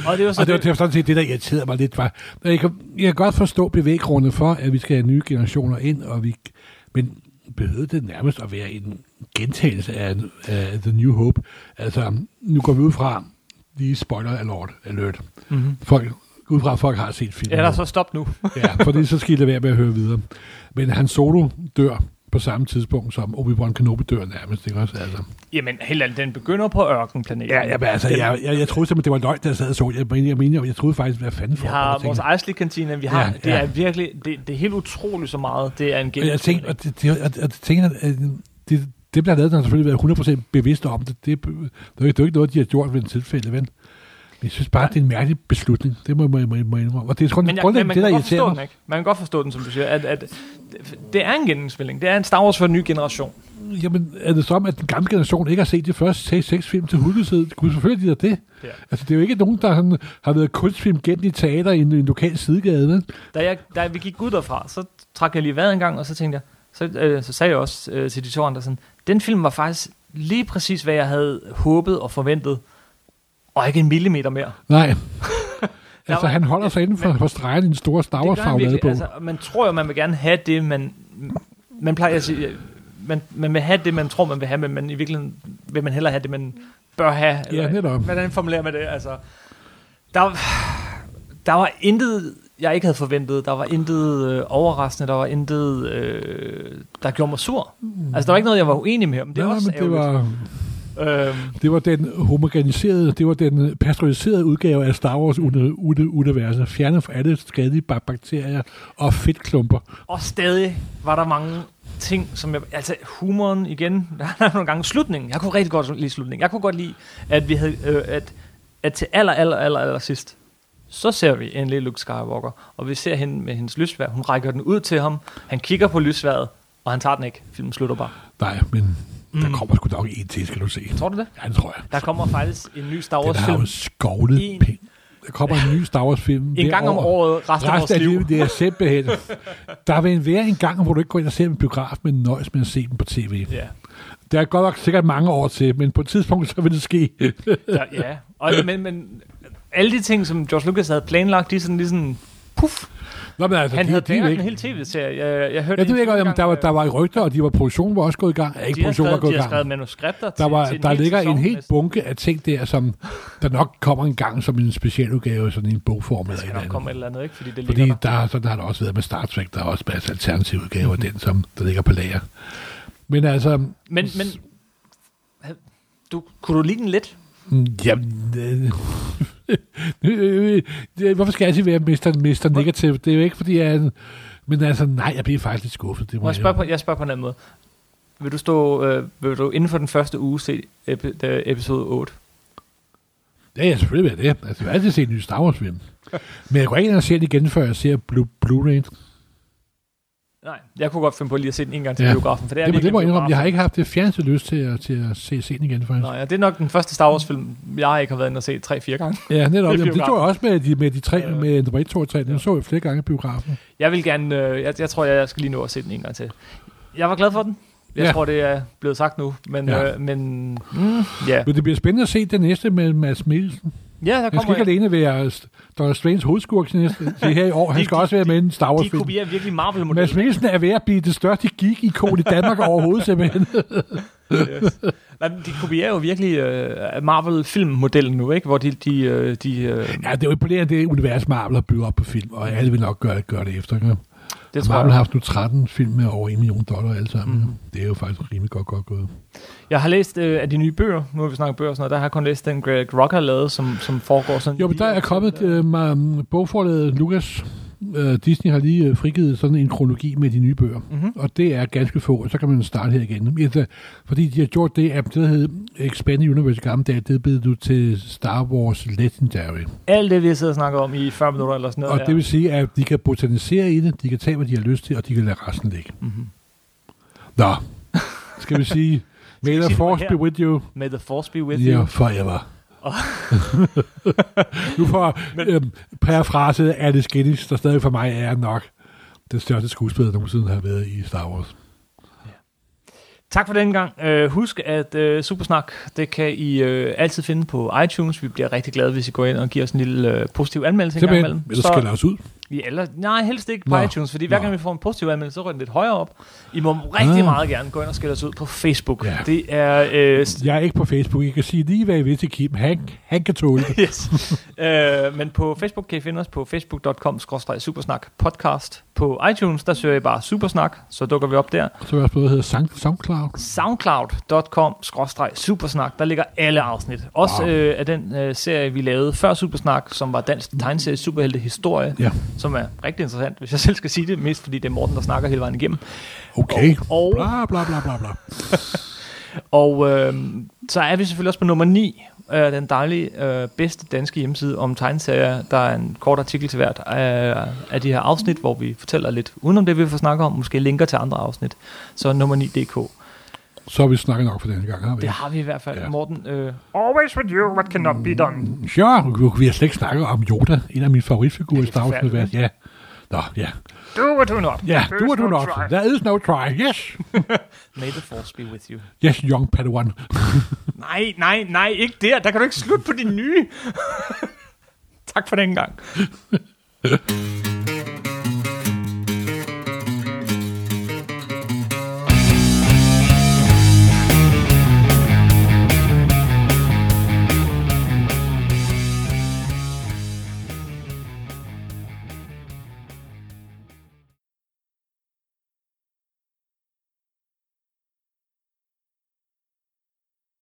[SPEAKER 1] Og det var
[SPEAKER 2] Og det var,
[SPEAKER 1] det,
[SPEAKER 2] var sådan set det, der irriterede mig lidt. Var, jeg, kan, jeg kan godt forstå bevæggrundet for, at vi skal have nye generationer ind, og vi, men behøvede det nærmest at være en gentagelse af, af The New Hope? Altså, nu går vi ud fra, lige spoiler alert, alert.
[SPEAKER 1] mm-hmm.
[SPEAKER 2] Folk, ud fra, at folk har set filmen.
[SPEAKER 1] Eller så stop nu.
[SPEAKER 2] Ja, fordi så skal I lade være med at høre videre. Men han Solo dør på samme tidspunkt, som Obi-Wan Kenobi dør nærmest, ikke også? Altså.
[SPEAKER 1] Jamen, helt ærligt, den begynder på ørkenplaneten.
[SPEAKER 2] Ja, ja, men altså,
[SPEAKER 1] Den-
[SPEAKER 2] jeg, jeg, jeg troede simpelthen, det var løgn, der sad og så. Jeg, mener, jeg, mener, jeg troede faktisk, hvad fanden for.
[SPEAKER 1] Vi har vores Eisley-kantine, vi har,
[SPEAKER 2] Ja,
[SPEAKER 1] det
[SPEAKER 2] ja.
[SPEAKER 1] er virkelig, det, det er helt utroligt så meget, det er en
[SPEAKER 2] Og jeg tænkte, og det, det, og, og det tænker, at øh, det, det bliver lavet, der har selvfølgelig været 100% bevidst om det. Det, det, er jo ikke- det er jo ikke noget, de har gjort ved en tilfælde, ven. Men jeg synes bare, det er en mærkelig beslutning. Det må jeg må, må, må indrømme. Og det er
[SPEAKER 1] Men,
[SPEAKER 2] grundlæggende
[SPEAKER 1] jeg, men
[SPEAKER 2] det, der irriterer
[SPEAKER 1] den,
[SPEAKER 2] mig.
[SPEAKER 1] ikke? man kan godt forstå den, som du siger, at, at det- er en genindspilning. Det er en Star Wars for en ny generation.
[SPEAKER 2] Jamen, er det som, at den gamle generation ikke har set de første 6 film til hudløshed? Kunne selvfølgelig de det.
[SPEAKER 1] Ja.
[SPEAKER 2] Altså, det er jo ikke nogen, der sådan, har været kunstfilm gennem i teater i en, en lokal sidegade, vel?
[SPEAKER 1] Da, jeg, da vi gik ud derfra, så trak jeg lige vejret en gang, og så tænkte jeg, så, øh, så sagde jeg også øh, til de to andre sådan, den film var faktisk lige præcis, hvad jeg havde håbet og forventet, og ikke en millimeter mere.
[SPEAKER 2] Nej. altså, han holder sig inden for,
[SPEAKER 1] men-
[SPEAKER 2] for stregen i en stor Star Wars på.
[SPEAKER 1] Altså, man tror jo, man vil gerne have det, man, man plejer at sige, man, man vil have det, man tror, man vil have, men man, i virkeligheden vil man hellere have det, man bør have.
[SPEAKER 2] Ja, netop.
[SPEAKER 1] Hvordan formulerer man det? Altså, der, der var intet, jeg ikke havde forventet. Der var intet øh, overraskende. Der var intet, øh, der gjorde mig sur. Altså, der var ikke noget, jeg var uenig med ham. Det
[SPEAKER 2] Nej,
[SPEAKER 1] også
[SPEAKER 2] men det var,
[SPEAKER 1] Øhm,
[SPEAKER 2] det var den homogeniserede, det var den pasteuriserede udgave af Star Wars uni- uni- universet, fjernet fra alle skadelige bak- bakterier og fedtklumper.
[SPEAKER 1] Og stadig var der mange ting, som jeg... Altså, humoren igen. Der er nogle gange slutningen. Jeg kunne rigtig godt lide slutningen. Jeg kunne godt lide, at vi havde... Øh, at, at til aller, aller, aller, aller sidst, så ser vi endelig Luke Skywalker, og vi ser hende med hendes lysvær. Hun rækker den ud til ham. Han kigger på lysværet, Og han tager den ikke. Filmen slutter bare.
[SPEAKER 2] Nej, men mm. der kommer sgu nok en til, skal du se.
[SPEAKER 1] Tror du det?
[SPEAKER 2] Ja, det tror jeg.
[SPEAKER 1] Der kommer faktisk en ny Star
[SPEAKER 2] Den
[SPEAKER 1] Wars
[SPEAKER 2] har jo skovlet
[SPEAKER 1] En-
[SPEAKER 2] penge. Der kommer en ny Star Wars film.
[SPEAKER 1] En gang om året, resten af vores liv.
[SPEAKER 2] det er simpelthen. Der vil være en gang, hvor du ikke går ind og ser en biograf, men nøjes med at se den på tv.
[SPEAKER 1] Ja.
[SPEAKER 2] Der er godt nok sikkert mange år til, men på et tidspunkt, så vil det ske.
[SPEAKER 1] Der, ja. Og, men, men alle de ting, som George Lucas havde planlagt, de er sådan lige sådan, puff.
[SPEAKER 2] Nå, men altså,
[SPEAKER 1] Han
[SPEAKER 2] de,
[SPEAKER 1] havde
[SPEAKER 2] de, ikke,
[SPEAKER 1] en hel tv-serie. Jeg, jeg hørte
[SPEAKER 2] det ved jeg godt, jamen, der, var,
[SPEAKER 1] engang,
[SPEAKER 2] der var rygter, og de var, produktionen var også gået i gang. Ja, ikke
[SPEAKER 1] de har,
[SPEAKER 2] produktionen var
[SPEAKER 1] skrevet,
[SPEAKER 2] gået
[SPEAKER 1] de
[SPEAKER 2] i
[SPEAKER 1] har
[SPEAKER 2] gang.
[SPEAKER 1] skrevet manuskripter
[SPEAKER 2] Der,
[SPEAKER 1] til,
[SPEAKER 2] var,
[SPEAKER 1] til en
[SPEAKER 2] der ligger en hel bunke af ting der, som der nok kommer en gang som en specialudgave, sådan en bogform eller et eller
[SPEAKER 1] nok komme
[SPEAKER 2] andet.
[SPEAKER 1] et eller andet, ikke? Fordi det
[SPEAKER 2] Fordi
[SPEAKER 1] der.
[SPEAKER 2] der, sådan har der også været med Star Trek, der er også masser af alternative udgaver den, som der ligger på lager. Men altså,
[SPEAKER 1] Men, men du, kunne du lide den lidt?
[SPEAKER 2] mm, jamen, øh, øh, øh, hvorfor skal jeg altid være Mr. Mr. Negative? Det er jo ikke, fordi jeg er en, men altså, nej, jeg bliver faktisk lidt skuffet. Det må
[SPEAKER 1] jeg
[SPEAKER 2] jeg,
[SPEAKER 1] spørge på, jeg spørger på en anden måde. Vil du stå, øh, vil du inden for den første uge se epi, da, episode 8?
[SPEAKER 2] Ja, ja, selvfølgelig jeg det. Altså, jeg vil altid se en ny Star Wars film. Men jeg går ikke ind og ser den igen, før jeg ser Blu- Blu-ray.
[SPEAKER 1] Nej, jeg kunne godt finde på lige at se den en gang til
[SPEAKER 2] Ja.
[SPEAKER 1] ja. biografen, for det er
[SPEAKER 2] Det, det, må jeg indrømme. Jeg har ikke haft det fjerneste lyst til at, til at se, se den igen, faktisk.
[SPEAKER 1] Nej, ja, det er nok den første Star Wars film, jeg ikke har været inde og se 3-4 gange.
[SPEAKER 2] Ja, netop. Jamen, det tog jeg også med de, med de tre,
[SPEAKER 1] Ja.
[SPEAKER 2] med nummer 1, 2 og 3. Den så jeg flere gange i biografen.
[SPEAKER 1] Jeg vil gerne, øh, jeg, jeg tror, jeg skal lige nå at se den en gang til. Jeg var glad for den. Jeg
[SPEAKER 2] Ja.
[SPEAKER 1] tror, det er blevet sagt nu, men,
[SPEAKER 2] Ja.
[SPEAKER 1] ja. øh, men mm, ja.
[SPEAKER 2] Men det bliver spændende at se det næste med Mads Mikkelsen.
[SPEAKER 1] Ja, der
[SPEAKER 2] Han skal
[SPEAKER 1] kommer
[SPEAKER 2] ikke alene være Dr. Strange hovedskurk til her i år. Han
[SPEAKER 1] De-
[SPEAKER 2] skal
[SPEAKER 1] de-
[SPEAKER 2] også være med i en Star Wars
[SPEAKER 1] de
[SPEAKER 2] film.
[SPEAKER 1] kopierer virkelig
[SPEAKER 2] Mads
[SPEAKER 1] Marvel-modellen.
[SPEAKER 2] Mikkelsen er ved at blive det største geek-ikon i Danmark overhovedet, simpelthen.
[SPEAKER 1] Yes. Nej, men de kopierer jo virkelig øh, Marvel-filmmodellen nu, ikke? Hvor de, de, øh, de øh,
[SPEAKER 2] Ja, det er jo imponerende, det univers Marvel har bygget op på film, og alle vil nok gøre, gøre det efter. Ikke?
[SPEAKER 1] Det tror
[SPEAKER 2] Marvel har
[SPEAKER 1] jeg.
[SPEAKER 2] haft nu 13 film med over 1 million dollar alle sammen. Mm. Det er jo faktisk rimelig godt, godt gået.
[SPEAKER 1] Jeg har læst øh, af de nye bøger, nu har vi snakket bøger og sådan noget, der har jeg kun læst den Greg Rock har lavet, som, som foregår sådan...
[SPEAKER 2] Jo, men der er kommet øh, bogforlaget Lucas. Øh, Disney har lige øh, frigivet sådan en kronologi med de nye bøger.
[SPEAKER 1] Mm-hmm.
[SPEAKER 2] Og det er ganske få, og så kan man starte her igen. Altså, fordi de har gjort det, at det hed Expanded Universe i gamle dage, det blevet du til Star Wars Legendary.
[SPEAKER 1] Alt det, vi har siddet og snakket om i 40 minutter eller sådan noget.
[SPEAKER 2] Og det vil sige, at de kan botanisere i det, de kan tage, hvad de har lyst til, og de kan lade resten ligge.
[SPEAKER 1] mm-hmm.
[SPEAKER 2] Nå, skal vi sige, May the force be with you.
[SPEAKER 1] May the force be with
[SPEAKER 2] Yeah,
[SPEAKER 1] you.
[SPEAKER 2] forever. nu får øhm, parafrase Alice Guinness, der stadig for mig er nok den største skuespiller, der nogensinde har været i Star Wars.
[SPEAKER 1] Tak for den gang. Uh, husk, at uh, Supersnak, det kan I uh, altid finde på iTunes. Vi bliver rigtig glade, hvis I går ind og giver os en lille uh, positiv anmeldelse
[SPEAKER 2] Simpelthen, ellers skal os ud.
[SPEAKER 1] Ja, eller, nej, helst ikke på
[SPEAKER 2] Nå.
[SPEAKER 1] iTunes, fordi hver
[SPEAKER 2] Nå.
[SPEAKER 1] gang vi får en positiv anmeldelse, så rykker den lidt højere op. I må rigtig
[SPEAKER 2] Ah.
[SPEAKER 1] meget gerne gå ind og skille os ud på Facebook.
[SPEAKER 2] Ja.
[SPEAKER 1] Det er... Øh,
[SPEAKER 2] Jeg er ikke på Facebook. Jeg kan sige lige, hvad jeg vil til Kim. Han, han kan tåle det.
[SPEAKER 1] yes. øh, men på Facebook kan I finde os på facebook.com supersnak podcast. På iTunes, der søger I bare supersnak, så dukker vi op der.
[SPEAKER 2] Så er der også noget, der hedder Sound- SoundCloud.
[SPEAKER 1] soundcloud.com supersnak, der ligger alle afsnit. Også
[SPEAKER 2] Wow.
[SPEAKER 1] øh, af den øh, serie, vi lavede før Supersnak, som var dansk tegneserie Superhelte Historie,
[SPEAKER 2] Ja.
[SPEAKER 1] Som er rigtig interessant, hvis jeg selv skal sige det, mest fordi det er Morten, der snakker hele vejen igennem.
[SPEAKER 2] Okay.
[SPEAKER 1] Og,
[SPEAKER 2] Bla, bla, bla, bla, bla.
[SPEAKER 1] og øh, så er vi selvfølgelig også på nummer 9, øh, den dejlige, øh, bedste danske hjemmeside om tegneserier. Der er en kort artikel til hvert af, af de her afsnit, hvor vi fortæller lidt udenom det, vi får snakke om, måske linker til andre afsnit. Så nummer 9.dk.
[SPEAKER 2] Så har vi snakket nok for denne gang, har vi?
[SPEAKER 1] Det har vi i hvert fald.
[SPEAKER 2] Ja.
[SPEAKER 1] Ja. Morten, øh, always with you, what cannot be done.
[SPEAKER 2] Sure, nu- vi har slet ikke snakket om Yoda, en af mine favoritfigurer i
[SPEAKER 1] er
[SPEAKER 2] Star Wars. Ja. Nå, ja.
[SPEAKER 1] Do what do not.
[SPEAKER 2] Ja,
[SPEAKER 1] There's
[SPEAKER 2] du er du
[SPEAKER 1] no
[SPEAKER 2] nok.
[SPEAKER 1] try.
[SPEAKER 2] There is no try. Yes.
[SPEAKER 1] May the force be with you.
[SPEAKER 2] Yes, young Padawan.
[SPEAKER 1] Nej, nej, nej, ikke der. Der kan du ikke slutte på de nye. tak for den gang.